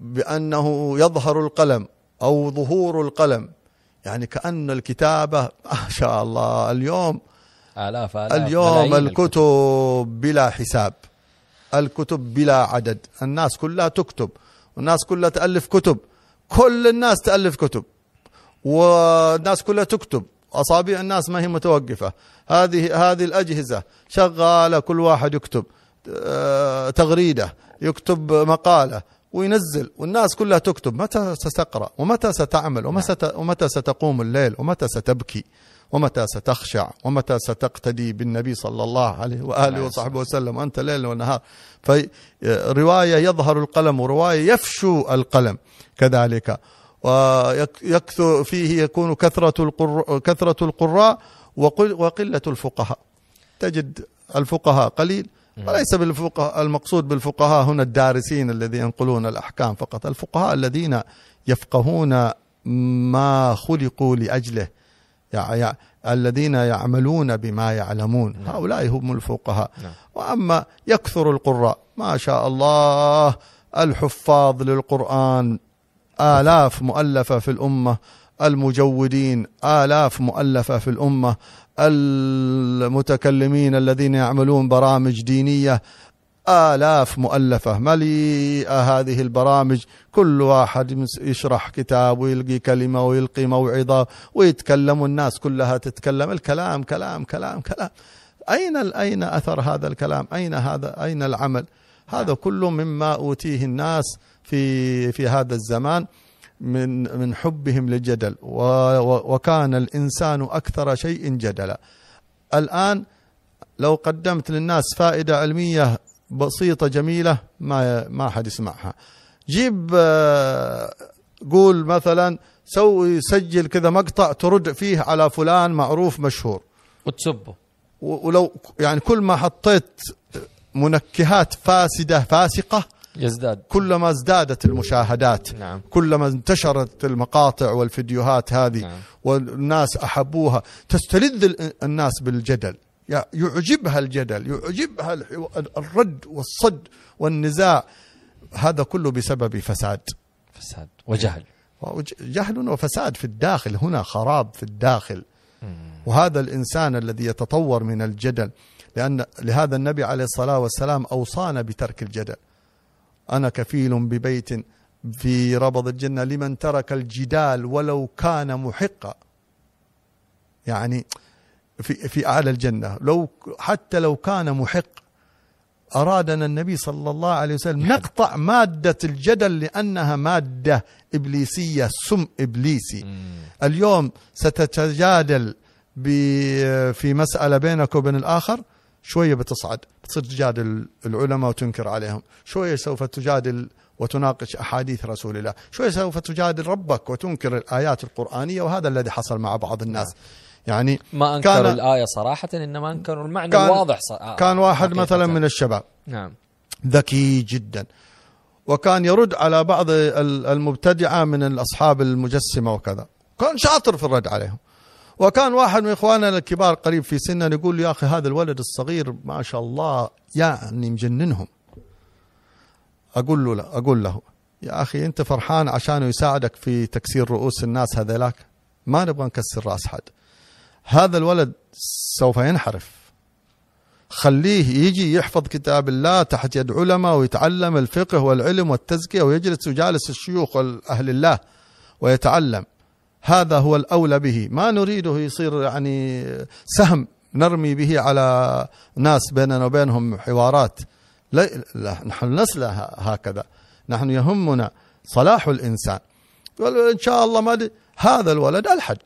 بأنه يظهر القلم أو ظهور القلم. يعني كأن الكتابة ما شاء الله اليوم آلاف آلاف اليوم الكتب بلا حساب. الكتب بلا عدد. الناس كلها تكتب. والناس كلها تألف كتب. كل الناس تألف كتب والناس كلها تكتب أصابع الناس ما هي متوقفة. هذه هذه الأجهزة شغالة كل واحد يكتب آه، تغريدة يكتب مقالة وينزل والناس كلها تكتب. متى ستقرأ؟ ومتى ستعمل؟ ومتى ومتى ستقوم الليل؟ ومتى ستبكي؟ ومتى ستخشع؟ ومتى ستقتدي بالنبي صلى الله عليه وآله عليه وصحبه وسلم؟ وأنت ليل ونهار. فرواية يظهر القلم ورواية يفشو القلم كذلك. ويكثر فيه يكون كثرة القر كثرة القراء وقل- وقلة الفقهاء. تجد الفقهاء قليل. وليس بالفقهاء المقصود بالفقهاء هنا الدارسين الذين ينقلون الأحكام فقط. الفقهاء الذين يفقهون ما خلقوا لأجله. يع- الذين يعملون بما يعلمون نعم. هؤلاء هم الفقهاء نعم. وأما يكثر القراء ما شاء الله الحفاظ للقرآن آلاف مؤلفة في الأمة المجودين آلاف مؤلفة في الأمة المتكلمين الذين يعملون برامج دينية آلاف مؤلفة مليئة هذه البرامج كل واحد يشرح كتاب ويلقي كلمة ويلقي موعظة ويتكلم والناس كلها تتكلم. الكلام كلام كلام كلام. أين أين أثر هذا الكلام؟ أين هذا أين العمل؟ هذا كله مما أوتيه الناس في في هذا الزمان من من حبهم للجدل. وكان الإنسان أكثر شيء جدلا. الآن لو قدمت للناس فائدة علمية بسيطة جميلة ما ما حد يسمعها. جيب آه، قول مثلا سوي سجل كذا مقطع ترد فيه على فلان معروف مشهور. وتسبه. ولو يعني كل ما حطيت منكهات فاسدة فاسقة يزداد. كلما ازدادت المشاهدات. نعم. كلما انتشرت المقاطع والفيديوهات هذه نعم. والناس أحبوها. تستلذ ال- الناس بالجدل. يعجبها الجدل يعجبها الرد والصد والنزاع. هذا كله بسبب فساد. فساد وجهل. وج- جهل وفساد في الداخل هنا خراب في الداخل. وهذا الإنسان الذي يتطور من الجدل لأن لهذا النبي عليه الصلاة والسلام أوصانا بترك الجدل. أنا كفيل ببيت في ربض الجنة لمن ترك الجدال ولو كان محقا. يعني في في اعلى الجنة. لو حتى لو كان محق أرادنا النبي صلى الله عليه وسلم نقطع مادة الجدل لأنها مادة إبليسية سم إبليسي. اليوم ستتجادل ب- في مسألة بينك وبين الآخر شوية بتصعد بتصير تجادل العلماء وتنكر عليهم. شوية سوف تجادل وتناقش أحاديث رسول الله. شوية سوف تجادل ربك وتنكر الآيات القرآنية وهذا الذي حصل مع بعض الناس. يعني ما أنكروا كان- الآية صراحة إنما أنكروا المعنى كان- الواضح ص... آه، كان واحد. مثلا من الشباب. نعم. ذكي جدا. وكان يرد على بعض ال- المبتدعة من الأصحاب المجسمة وكذا. كان شاطر في الرد عليهم. وكان واحد من إخواننا الكبار قريب في سننا يقول يا أخي هذا الولد الصغير ما شاء الله يعني مجننهم. أقول له لا أقول له يا أخي أنت فرحان عشانه يساعدك في تكسير رؤوس الناس هذيلاك؟ ما نبغى نكسر رأس حد. هذا الولد سوف ينحرف. خليه يجي يحفظ كتاب الله تحت يد علماء ويتعلم الفقه والعلم والتزكية ويجلس يجالس الشيوخ والأهل الله ويتعلم. هذا هو الأولى به. ما نريده يصير يعني سهم نرمي به على ناس بيننا وبينهم حوارات. لا, لا نحن لسنا هكذا. نحن يهمنا صلاح الإنسان. إن شاء الله ما هذا الولد ألحد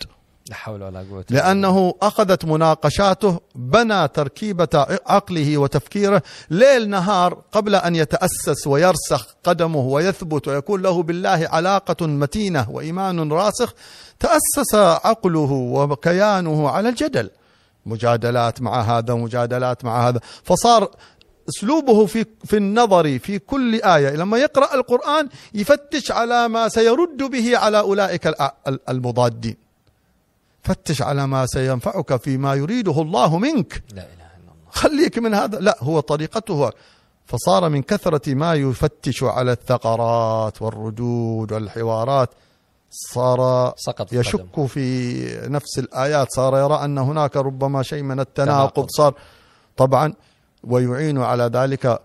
لا حول ولا قوة لأنه أخذت مناقشاته بنى تركيبة عقله وتفكيره ليل نهار قبل أن يتأسس ويرسخ قدمه ويثبت ويكون له بالله علاقة متينة وإيمان راسخ تأسس عقله وكيانه على الجدل. مجادلات مع هذا ومجادلات مع هذا. فصار أسلوبه في في النظر في كل آية. لما يقرأ القرآن يفتش على ما سيرد به على أولئك المضادين. فتش على ما سينفعك فيما يريده الله منك. لا إله إلا الله. خليك من هذا. لا هو طريقته. فصار من كثرة ما يفتش على الثغرات والردود والحوارات. صار سقط في قدم. يشك في نفس الآيات. صار يرى أن هناك ربما شيء من التناقض. تناقض. صار طبعا ويعين على ذلك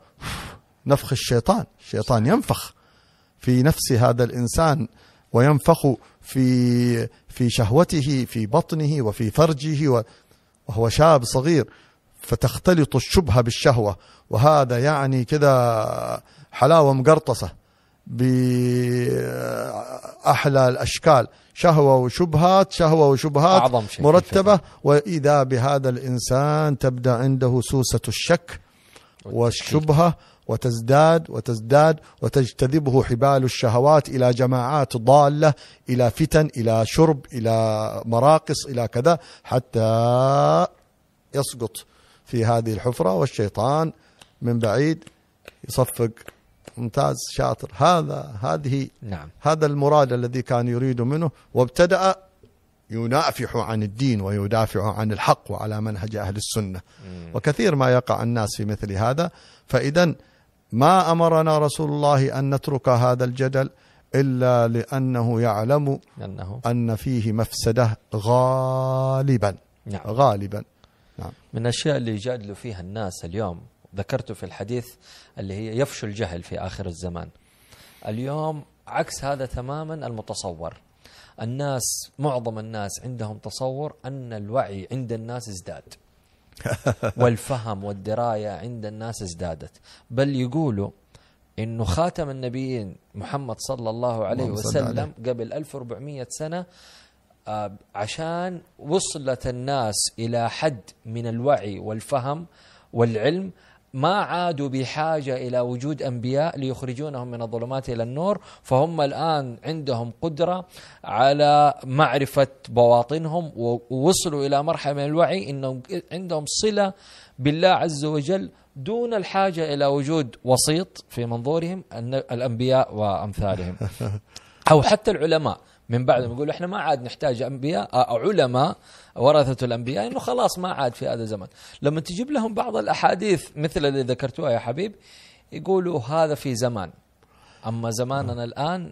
نفخ الشيطان. الشيطان ينفخ في نفس هذا الإنسان وينفخ في في شهوته في بطنه وفي فرجه وهو شاب صغير فتختلط الشبهة بالشهوة. وهذا يعني كذا حلاوة مقرطسة بأحلى الأشكال. شهوة وشبهات شهوة وشبهات أعظم شيء في مرتبة. وإذا بهذا الإنسان تبدأ عنده سوسة الشك والشبهة وتزداد وتزداد وتجتذبه حبال الشهوات إلى جماعات ضالة إلى فتن إلى شرب إلى مراقص إلى كذا حتى يسقط في هذه الحفرة. والشيطان من بعيد يصفق ممتاز شاطر. هذا هذه نعم. هذا المراد الذي كان يريد منه. وابتدأ ينافح عن الدين ويدافع عن الحق وعلى منهج أهل السنة. وكثير ما يقع الناس في مثل هذا. فإذا ما أمرنا رسول الله أن نترك هذا الجدل إلا لأنه يعلم لأنه أن فيه مفسدة غالبا. نعم. غالبا. من الأشياء اللي يجادلوا فيها الناس اليوم ذكرته في الحديث اللي هي يفشو الجهل في آخر الزمان. اليوم عكس هذا تماما المتصور. الناس معظم الناس عندهم تصور أن الوعي عند الناس ازداد. والفهم والدراية عند الناس ازدادت بل يقولوا إنه خاتم النبيين محمد صلى الله عليه وسلم عليه. قبل 1400 سنة آه، عشان وصلت الناس إلى حد من الوعي والفهم والعلم ما عادوا بحاجة إلى وجود أنبياء ليخرجونهم من الظلمات إلى النور فهم الآن عندهم قدرة على معرفة بواطنهم ووصلوا إلى مرحلة من الوعي أنهم عندهم صلة بالله عز وجل دون الحاجة إلى وجود وسيط في منظورهم الأنبياء وأمثالهم. أو حتى العلماء. من بعدهم يقولوا إحنا ما عاد نحتاج أنبياء أو علماء ورثه الأنبياء إنه خلاص ما عاد في هذا الزمن. لما تجيب لهم بعض الأحاديث مثل اللي ذكرتوها يا حبيب يقولوا هذا في زمان. أما زماننا الآن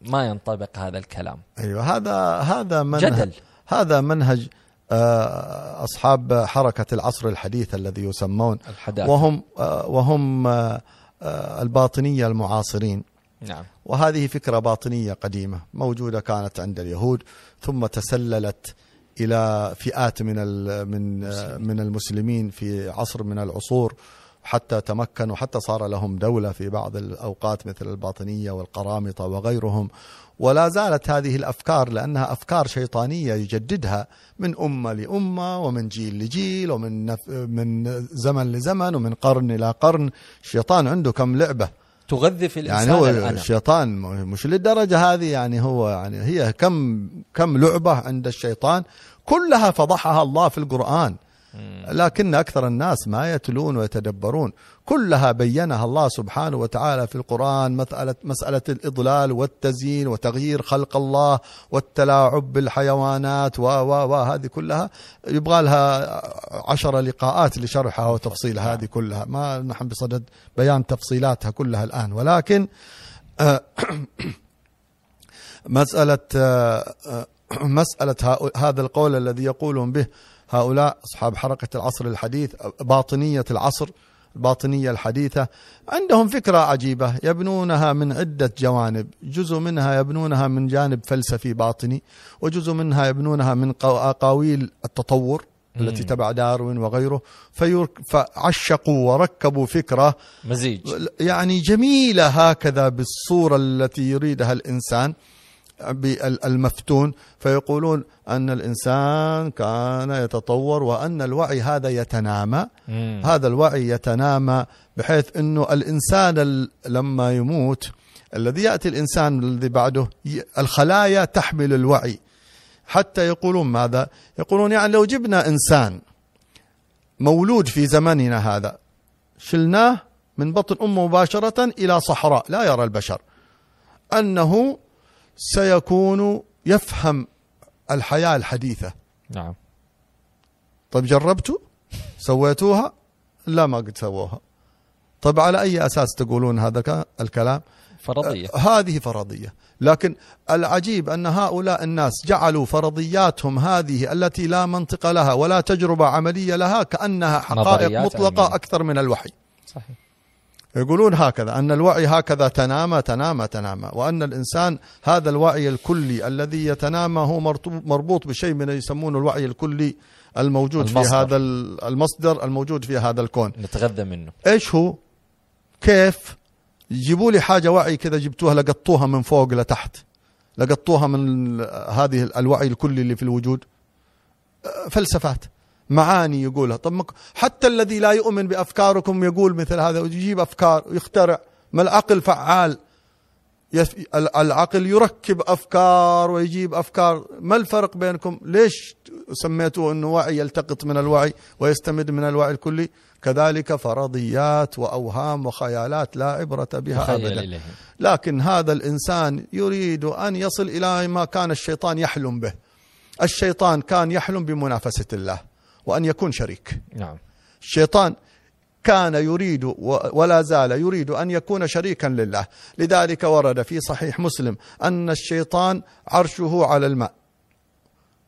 ما ينطبق هذا الكلام. أيوة هذا هذا منهج جدل. هذا منهج آه، أصحاب حركة العصر الحديث الذي يسمون. الحداثة. وهم آه، وهم آه، الباطنية المعاصرين. نعم. وهذه فكرة باطنية قديمة موجودة كانت عند اليهود ثم تسللت إلى فئات من ال- من من المسلمين في عصر من العصور حتى تمكنوا حتى صار لهم دولة في بعض الأوقات مثل الباطنية والقرامطة وغيرهم. ولا زالت هذه الأفكار لأنها أفكار شيطانية يجددها من أمة لأمة ومن جيل لجيل ومن من زمن لزمن ومن قرن إلى قرن. الشيطان عنده كم لعبة. تغذي في الإنسان يعني هو الأنا. الشيطان مش للدرجة هذه يعني هو يعني هي كم كم لعبة عند الشيطان كلها فضحها الله في القرآن لكن أكثر الناس ما يتلون ويتدبرون. كلها بينها الله سبحانه وتعالى في القرآن مسألة, مسألة الإضلال والتزيين وتغيير خلق الله والتلاعب بالحيوانات و و و هذه كلها. يبغى لها عشر لقاءات لشرحها وتفصيل هذه كلها. ما نحن بصدد بيان تفصيلاتها كلها الآن. ولكن آه، مسألة آه، آه، مسألة هذا القول الذي يقولون به هؤلاء أصحاب حركة العصر الحديث باطنية العصر الباطنية الحديثة عندهم فكرة عجيبة يبنونها من عدة جوانب جزء منها يبنونها من جانب فلسفي باطني وجزء منها يبنونها من أقاويل التطور التي. تبع داروين وغيره فيرك فعشقوا وركبوا فكرة مزيج يعني جميلة هكذا بالصورة التي يريدها الإنسان بال- المفتون فيقولون أن الإنسان كان يتطور وأن الوعي هذا يتنامى. مم. هذا الوعي يتنامى بحيث أنه الإنسان ال- لما يموت الذي يأتي الإنسان الذي بعده الخلايا تحمل الوعي. حتى يقولون ماذا؟ يقولون يعني لو جبنا إنسان مولود في زمننا هذا شلناه من بطن أمه مباشرة إلى صحراء لا يرى البشر. أنه سيكون يفهم الحياة الحديثة. نعم. طيب جربتوا؟ سويتوها؟ لا ما قد سووها. طيب على أي أساس تقولون هذا الكلام؟ فرضية. آه، هذه فرضية. لكن العجيب أن هؤلاء الناس جعلوا فرضياتهم هذه التي لا منطق لها ولا تجربة عملية لها كأنها حقائق مطلقة علمية. أكثر من الوحي. صحيح. يقولون هكذا أن الوعي هكذا تنامى تنامى تنامى وأن الإنسان هذا الوعي الكلي الذي يتنامى هو مربوط بشيء من يسمونه الوعي الكلي الموجود في المصدر. هذا ال- المصدر الموجود في هذا الكون. نتغذى منه. إيش هو؟ كيف؟ جيبوا لي حاجة وعي كذا جبتوها لقطوها من فوق لتحت. لقطوها من هذه الوعي الكلي اللي في الوجود. فلسفات. معاني يقولها. طب حتى الذي لا يؤمن بأفكاركم يقول مثل هذا ويجيب أفكار ويخترع. ما العقل فعال؟ يف... ال- العقل يركب أفكار ويجيب أفكار. ما الفرق بينكم؟ ليش سميته إنه وعي يلتقط من الوعي ويستمد من الوعي الكلي؟ كذلك فرضيات وأوهام وخيالات لا عبرة بها ابدا. إليه. لكن هذا الإنسان يريد أن يصل إلى ما كان الشيطان يحلم به. الشيطان كان يحلم بمنافسة الله. وأن يكون شريك. نعم. الشيطان كان يريد ولا زال يريد أن يكون شريكا لله. لذلك ورد في صحيح مسلم أن الشيطان عرشه على الماء.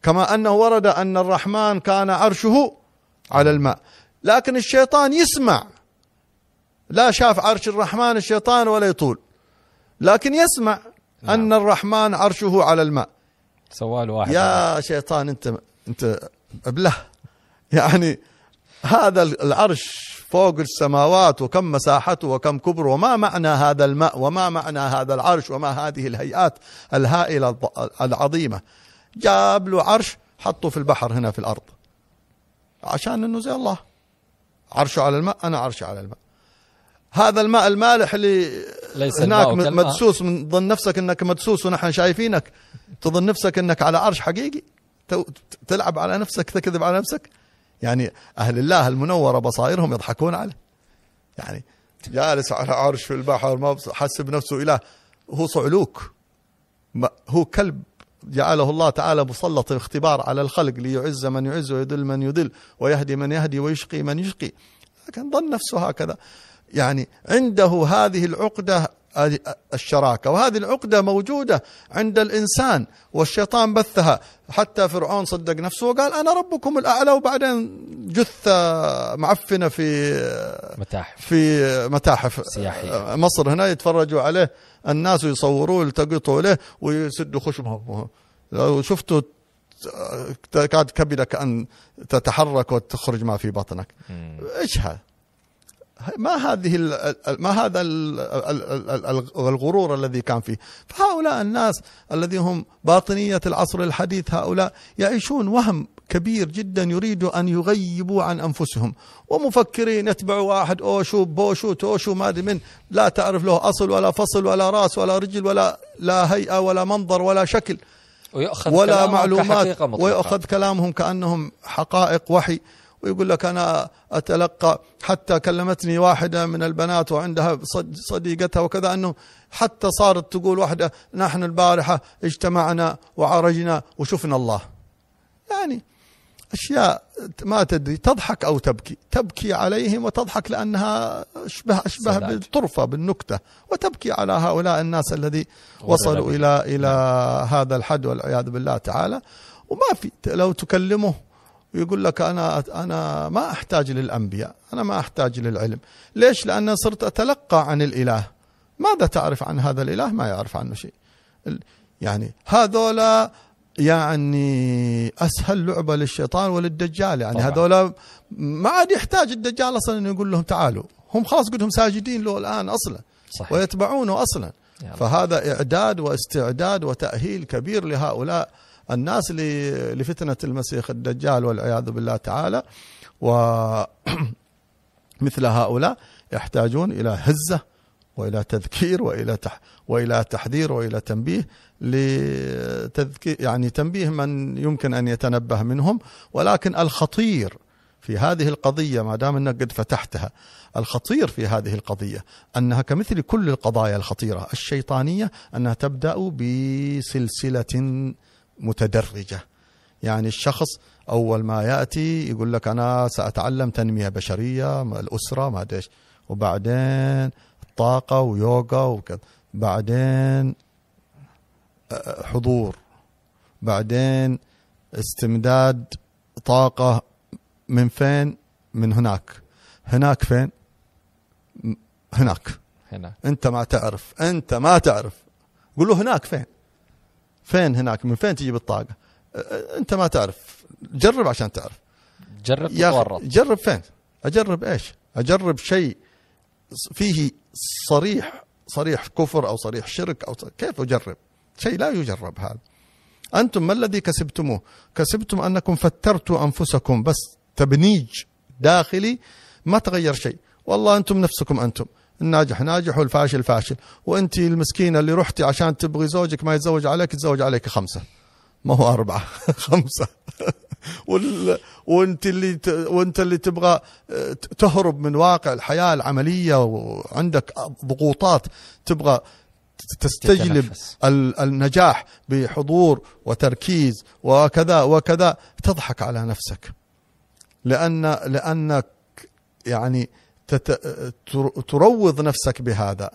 كما أنه ورد أن الرحمن كان عرشه على الماء. لكن الشيطان يسمع. لا شاف عرش الرحمن الشيطان ولا يطول. لكن يسمع أن الرحمن عرشه على الماء. سوال واحد. يا شيطان أنت أنت أبله. يعني هذا العرش فوق السماوات وكم مساحته وكم كبره وما معنى هذا الماء وما معنى هذا العرش وما هذه الهيئات الهائلة الض- العظيمة. جاب له عرش حطه في البحر هنا في الأرض. عشان إنه زي الله. عرشه على الماء أنا عرشي على الماء. هذا الماء المالح اللي ليس هناك. مدسوس من ظن نفسك إنك مدسوس ونحن شايفينك. تظن نفسك إنك على عرش حقيقي. تلعب على نفسك تكذب على نفسك. يعني أهل الله المنورة بصائرهم يضحكون عليه. يعني جالس على عرش في البحر ما حسب نفسه إله. هو صعلوك. هو كلب جعله الله تعالى مسلط اختبار على الخلق ليعز من يعز ويذل من يذل ويهدي من يهدي ويشقي من يشقي. لكن ظن نفسه هكذا. يعني عنده هذه العقدة هذه الشراكة. وهذه العقدة موجودة عند الإنسان والشيطان بثها. حتى فرعون صدق نفسه وقال أنا ربكم الأعلى وبعدين جثة معفنة في متاحف. في متاحف. سياحية. مصر هنا يتفرجوا عليه. الناس يصوروه يلتقطوا له ويسدوا خشمهم لو شفتوا تكاد كبدك أن تتحرك وتخرج ما في بطنك. إيش هذا؟ ما هذه ما هذا ال- ال- ال- ال- الغرور الذي كان فيه. فهؤلاء الناس الذين هم باطنية العصر الحديث هؤلاء يعيشون وهم كبير جدا يريدوا أن يغيبوا عن أنفسهم. ومفكرين يتبعوا واحد أوشو بوشو توشو ما أدري من. لا تعرف له أصل ولا فصل ولا راس ولا رجل ولا لا هيئة ولا منظر ولا شكل ويؤخذ ولا كلامهم معلومات. ويأخذ كلامهم كأنهم حقائق وحي. ويقول لك أنا أتلقى حتى كلمتني واحدة من البنات وعندها صد- صديقتها وكذا أنه حتى صارت تقول واحدة نحن البارحة اجتمعنا وعرجنا وشفنا الله يعني أشياء ما تدري تضحك أو تبكي تبكي عليهم وتضحك لأنها أشبه أشبه. بالطرفة بالنكتة وتبكي على هؤلاء الناس الذي وصلوا. إلى إلى هذا الحد والعياذ بالله تعالى وما في لو تكلمه ويقول لك أنا أنا ما أحتاج للأنبياء، أنا ما أحتاج للعلم، ليش؟ لأن صرت أتلقى عن الإله. ماذا تعرف عن هذا الإله؟ ما يعرف عنه شيء. يعني هذولا يعني أسهل لعبة للشيطان وللدجال يعني طبعاً. هذولا ما عاد يحتاج الدجال أصلا انه يقول لهم تعالوا، هم خلاص قدهم ساجدين له الآن أصلا صحيح ويتبعونه أصلا. الله. فهذا إعداد واستعداد وتأهيل كبير لهؤلاء الناس ل- لفتنة المسيح الدجال والعياذ بالله تعالى ومثل هؤلاء يحتاجون إلى هزة وإلى تذكير وإلى تح وإلى تحذير وإلى تنبيه لتذكير يعني تنبيه من يمكن أن يتنبه منهم. ولكن الخطير في هذه القضية ما دام أنك قد فتحتها الخطير في هذه القضية أنها كمثل كل القضايا الخطيرة الشيطانية أنها تبدأ بسلسلة متدرجة. يعني الشخص أول ما يأتي يقول لك أنا سأتعلم تنمية بشرية الأسرة ما أدري وبعدين طاقة ويوغا وكذا. بعدين آه، حضور. بعدين استمداد طاقة من فين؟ من هناك. هناك فين؟ هناك. هنا أنت ما تعرف. أنت ما تعرف. قول له هناك فين؟ فين هناك؟ من فين تجيب الطاقة؟ أنت ما تعرف. جرب عشان تعرف. جرب تتورط جرب فين؟ أجرب إيش؟ أجرب شيء فيه صريح صريح كفر أو صريح شرك أو صريح كيف أجرب؟ شيء لا يجرب هذا. أنتم ما الذي كسبتموه؟ كسبتم أنكم فترتوا أنفسكم بس تبنيج داخلي ما تغير شيء. والله أنتم نفسكم أنتم. الناجح ناجح والفاشل فاشل. وأنت المسكينة اللي رحتي عشان تبغي زوجك ما يتزوج عليك يتزوج عليك خمسة. ما هو أربعة خمسة. وال... وأنت اللي ت... وأنت اللي تبغى تهرب من واقع الحياة العملية وعندك ضغوطات تبغى تستجلب تتنفس. ال- النجاح بحضور وتركيز وكذا وكذا. تضحك على نفسك. لأن لأنك يعني تت... تر- تروض نفسك بهذا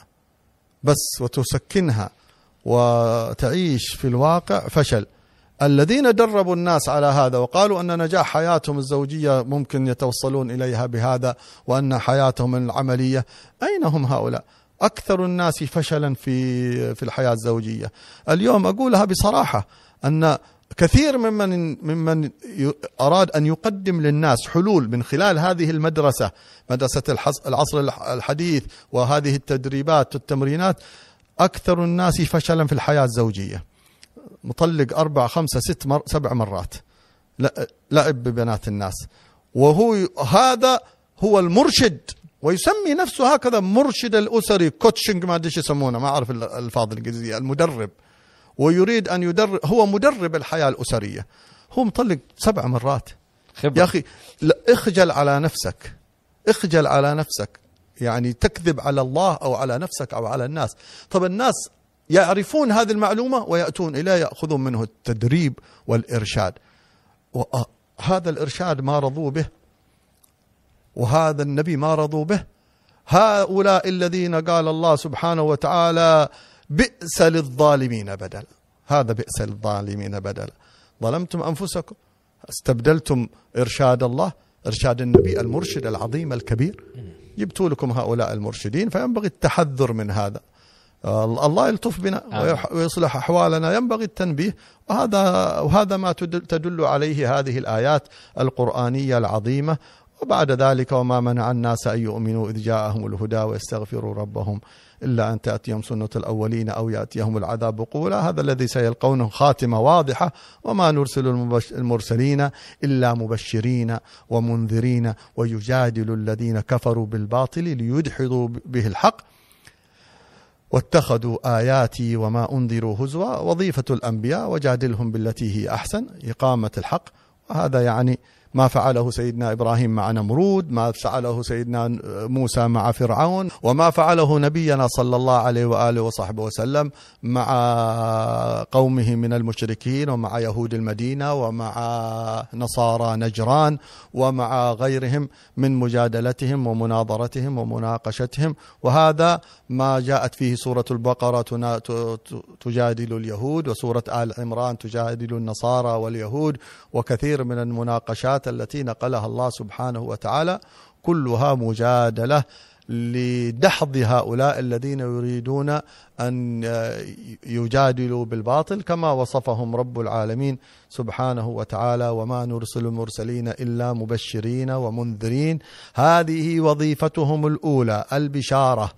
بس وتسكنها وتعيش في الواقع فشل الذين دربوا الناس على هذا وقالوا أن نجاح حياتهم الزوجية ممكن يتوصلون إليها بهذا وأن حياتهم العملية أين هم هؤلاء؟ أكثر الناس فشلا في في الحياة الزوجية. اليوم أقولها بصراحة أن كثير ممن ممن أراد أن يقدم للناس حلول من خلال هذه المدرسة مدرسة العصر الح- الحديث وهذه التدريبات والتمرينات. أكثر الناس فشلا في الحياة الزوجية. مطلق أربع خمسة ست مر سبع مرات. لعب ببنات الناس. وهو هذا هو المرشد. ويسمي نفسه هكذا مرشد الأسري كوتشنج ما إيش يسمونه ما أعرف ال- الألفاظ الإنجليزية المدرب. ويريد أن يدرب هو مدرب الحياة الأسرية. هو مطلق سبع مرات. خبرة. يا لا اخجل على نفسك. اخجل على نفسك. يعني تكذب على الله أو على نفسك أو على الناس. طب الناس يعرفون هذه المعلومة ويأتون إليه يأخذون منه التدريب والإرشاد. وهذا الإرشاد ما رضوا به. وهذا النبي ما رضوا به. هؤلاء الذين قال الله سبحانه وتعالى بئس للظالمين بدلا هذا بئس للظالمين بدلا ظلمتم أنفسكم. استبدلتم إرشاد الله إرشاد النبي المرشد العظيم الكبير. جبتوا لكم هؤلاء المرشدين فينبغي التحذر من هذا. آه، الله يلطف بنا ويصلح أحوالنا ينبغي التنبيه. وهذا وهذا ما تدل, عليه هذه الآيات القرآنية العظيمة. وبعد ذلك وما منع الناس أن يؤمنوا إذ جاءهم الهدى ويستغفروا ربهم. إلا أن تأتيهم سنة الأولين أو يأتيهم العذاب قولا. هذا الذي سيلقونه خاتمة واضحة. وما نرسل المرسلين إلا مبشرين ومنذرين ويجادل الذين كفروا بالباطل ليدحضوا به الحق. واتخذوا آياتي وما أنذروا هزوا. وظيفة الأنبياء وجادلهم بالتي هي أحسن إقامة الحق. وهذا يعني ما فعله سيدنا إبراهيم مع نمرود ما فعله سيدنا موسى مع فرعون وما فعله نبينا صلى الله عليه وآله وصحبه وسلم مع قومه من المشركين ومع يهود المدينة ومع نصارى نجران ومع غيرهم من مجادلتهم ومناظرتهم ومناقشتهم. وهذا ما جاءت فيه ت- ت- تجادل اليهود وسورة آل عمران تجادل النصارى واليهود وكثير من المناقشات التي نقلها الله سبحانه وتعالى كلها مجادلة لدحض هؤلاء الذين يريدون أن يجادلوا بالباطل كما وصفهم رب العالمين سبحانه وتعالى وما نرسل المرسلين إلا مبشرين ومنذرين. هذه وظيفتهم الأولى البشارة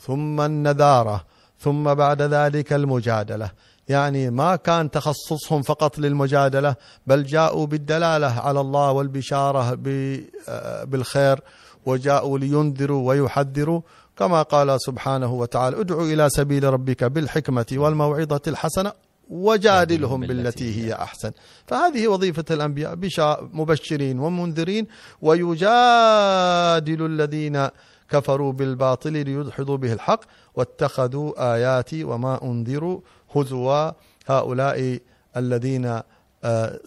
ثم النذارة ثم بعد ذلك المجادلة. يعني ما كان تخصصهم فقط للمجادلة بل جاءوا بالدلالة على الله والبشارة ب- آه، بالخير وجاءوا لينذروا ويحذروا. كما قال سبحانه وتعالى ادعوا إلى سبيل ربك بالحكمة والموعظة الحسنة وجادلهم بالتي هي أحسن. فهذه وظيفة الأنبياء بشا مبشرين ومنذرين ويجادل الذين كفروا بالباطل ليدحضوا به الحق واتخذوا آياتي وما أنذروا هزوا هؤلاء الذين آه،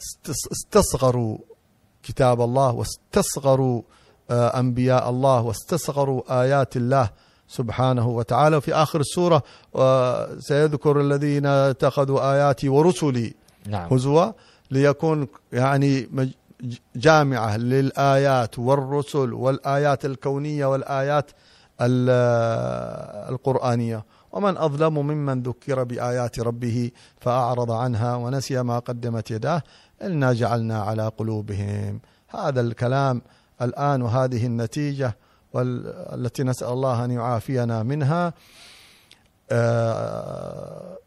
استصغروا كتاب الله واستصغروا آه، أنبياء الله واستصغروا آيات الله سبحانه وتعالى. وفي آخر السورة آه، سيذكر الذين اتخذوا آياتي ورسلي نعم. هزوا ليكون يعني جامعة للآيات والرسل والآيات الكونية والآيات ال- القرآنية. ومن أظلم ممن ذكر بآيات ربه فأعرض عنها ونسي ما قدمت يداه إنا جعلنا على قلوبهم. هذا الكلام الآن وهذه النتيجة والتي نسأل الله أن يعافينا منها. آه،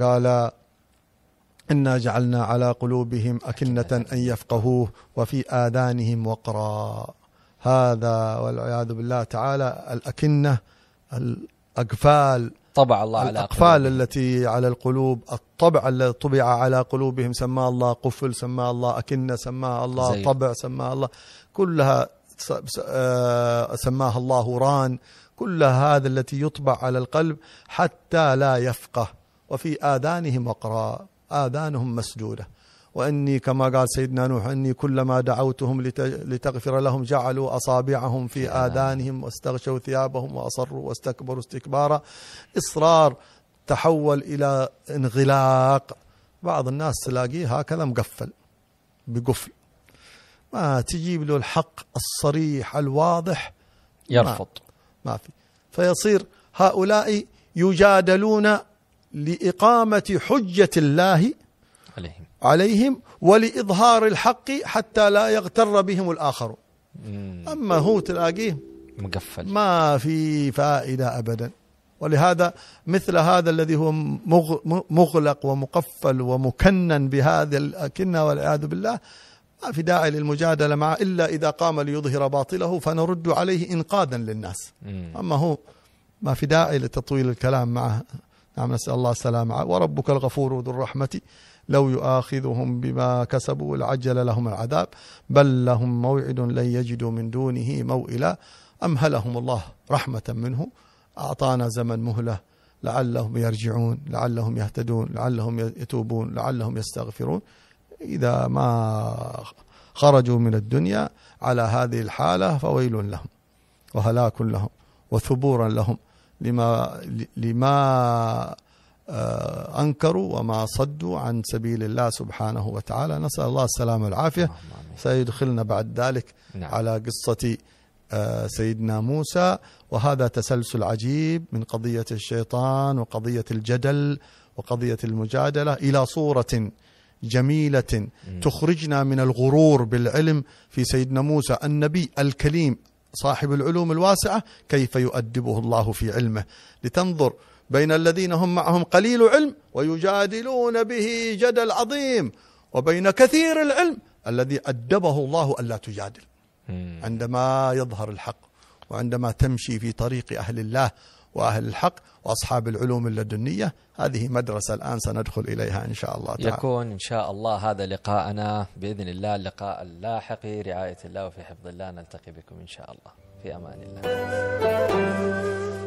قال إنا جعلنا على قلوبهم أكنة أن يفقهوه وفي آذانهم وقرا. هذا والعياذ بالله تعالى الأكنة الأقفال طبع الله على الأقفال التي على القلوب الطبع الذي طبع على قلوبهم سماه الله قفل سماه الله أكنة سماه الله زي. طبع سماه الله كلها آه، سماها الله ران. كل هذا التي يطبع على القلب حتى لا يفقه. وفي آذانهم وقراء آذانهم مسدودة وإني كما قال سيدنا نوح إني كلما دعوتهم لت- لتغفر لهم جعلوا أصابعهم في آذانهم واستغشوا ثيابهم وأصروا واستكبروا استكبارا. إصرار تحول إلى انغلاق. بعض الناس تلاقيه هكذا مقفل بقفل. ما تجيب له الحق الصريح الواضح يرفض. ما في. فيصير هؤلاء يجادلون لإقامة حجة الله عليهم. عليهم ولإظهار الحق حتى لا يغتر بهم الآخرون مم. أما هو تلاقيه مقفل. ما في فائدة أبدا. ولهذا مثل هذا الذي هو مغ- مغلق ومقفل ومكنن بهذه الأكنة والعياذ بالله ما في داعي للمجادلة معه إلا إذا قام ليظهر باطله فنرد عليه إنقاذا للناس. أما هو ما في داعي لتطويل الكلام معه. نعم نسأل الله السلامة. وربك الغفور ذو الرحمة. لو يؤاخذهم بما كسبوا لعجل لهم العذاب بل لهم موعد لن يجدوا من دونه موئلا. أمهلهم الله رحمة منه؟ أعطانا زمن مهلة لعلهم يرجعون لعلهم يهتدون لعلهم يتوبون لعلهم يستغفرون. إذا ما خرجوا من الدنيا على هذه الحالة فويل لهم وهلاك لهم وثبورا لهم. لما لما آه، أنكروا وما صدوا عن سبيل الله سبحانه وتعالى. نسأل الله اللهم آمين. سيدخلنا بعد ذلك نعم. على قصة آه، سيدنا موسى. وهذا تسلسل عجيب من قضية الشيطان وقضية الجدل وقضية المجادلة إلى صورة جميلة تخرجنا من الغرور بالعلم في سيدنا موسى النبي الكليم صاحب العلوم الواسعة كيف يؤدبه الله في علمه. لتنظر بين الذين هم معهم قليل علم ويجادلون به جدل عظيم وبين كثير العلم الذي أدبه الله ألا تجادل. عندما يظهر الحق وعندما تمشي في طريق أهل الله وأهل الحق وأصحاب العلوم اللدنية هذه مدرسة الآن سندخل إليها إن شاء الله تعالى. يكون إن شاء الله هذا لقاءنا. بإذن الله اللقاء اللاحق رعاية الله وفي حفظ الله. نلتقي بكم إن شاء الله. في أمان الله.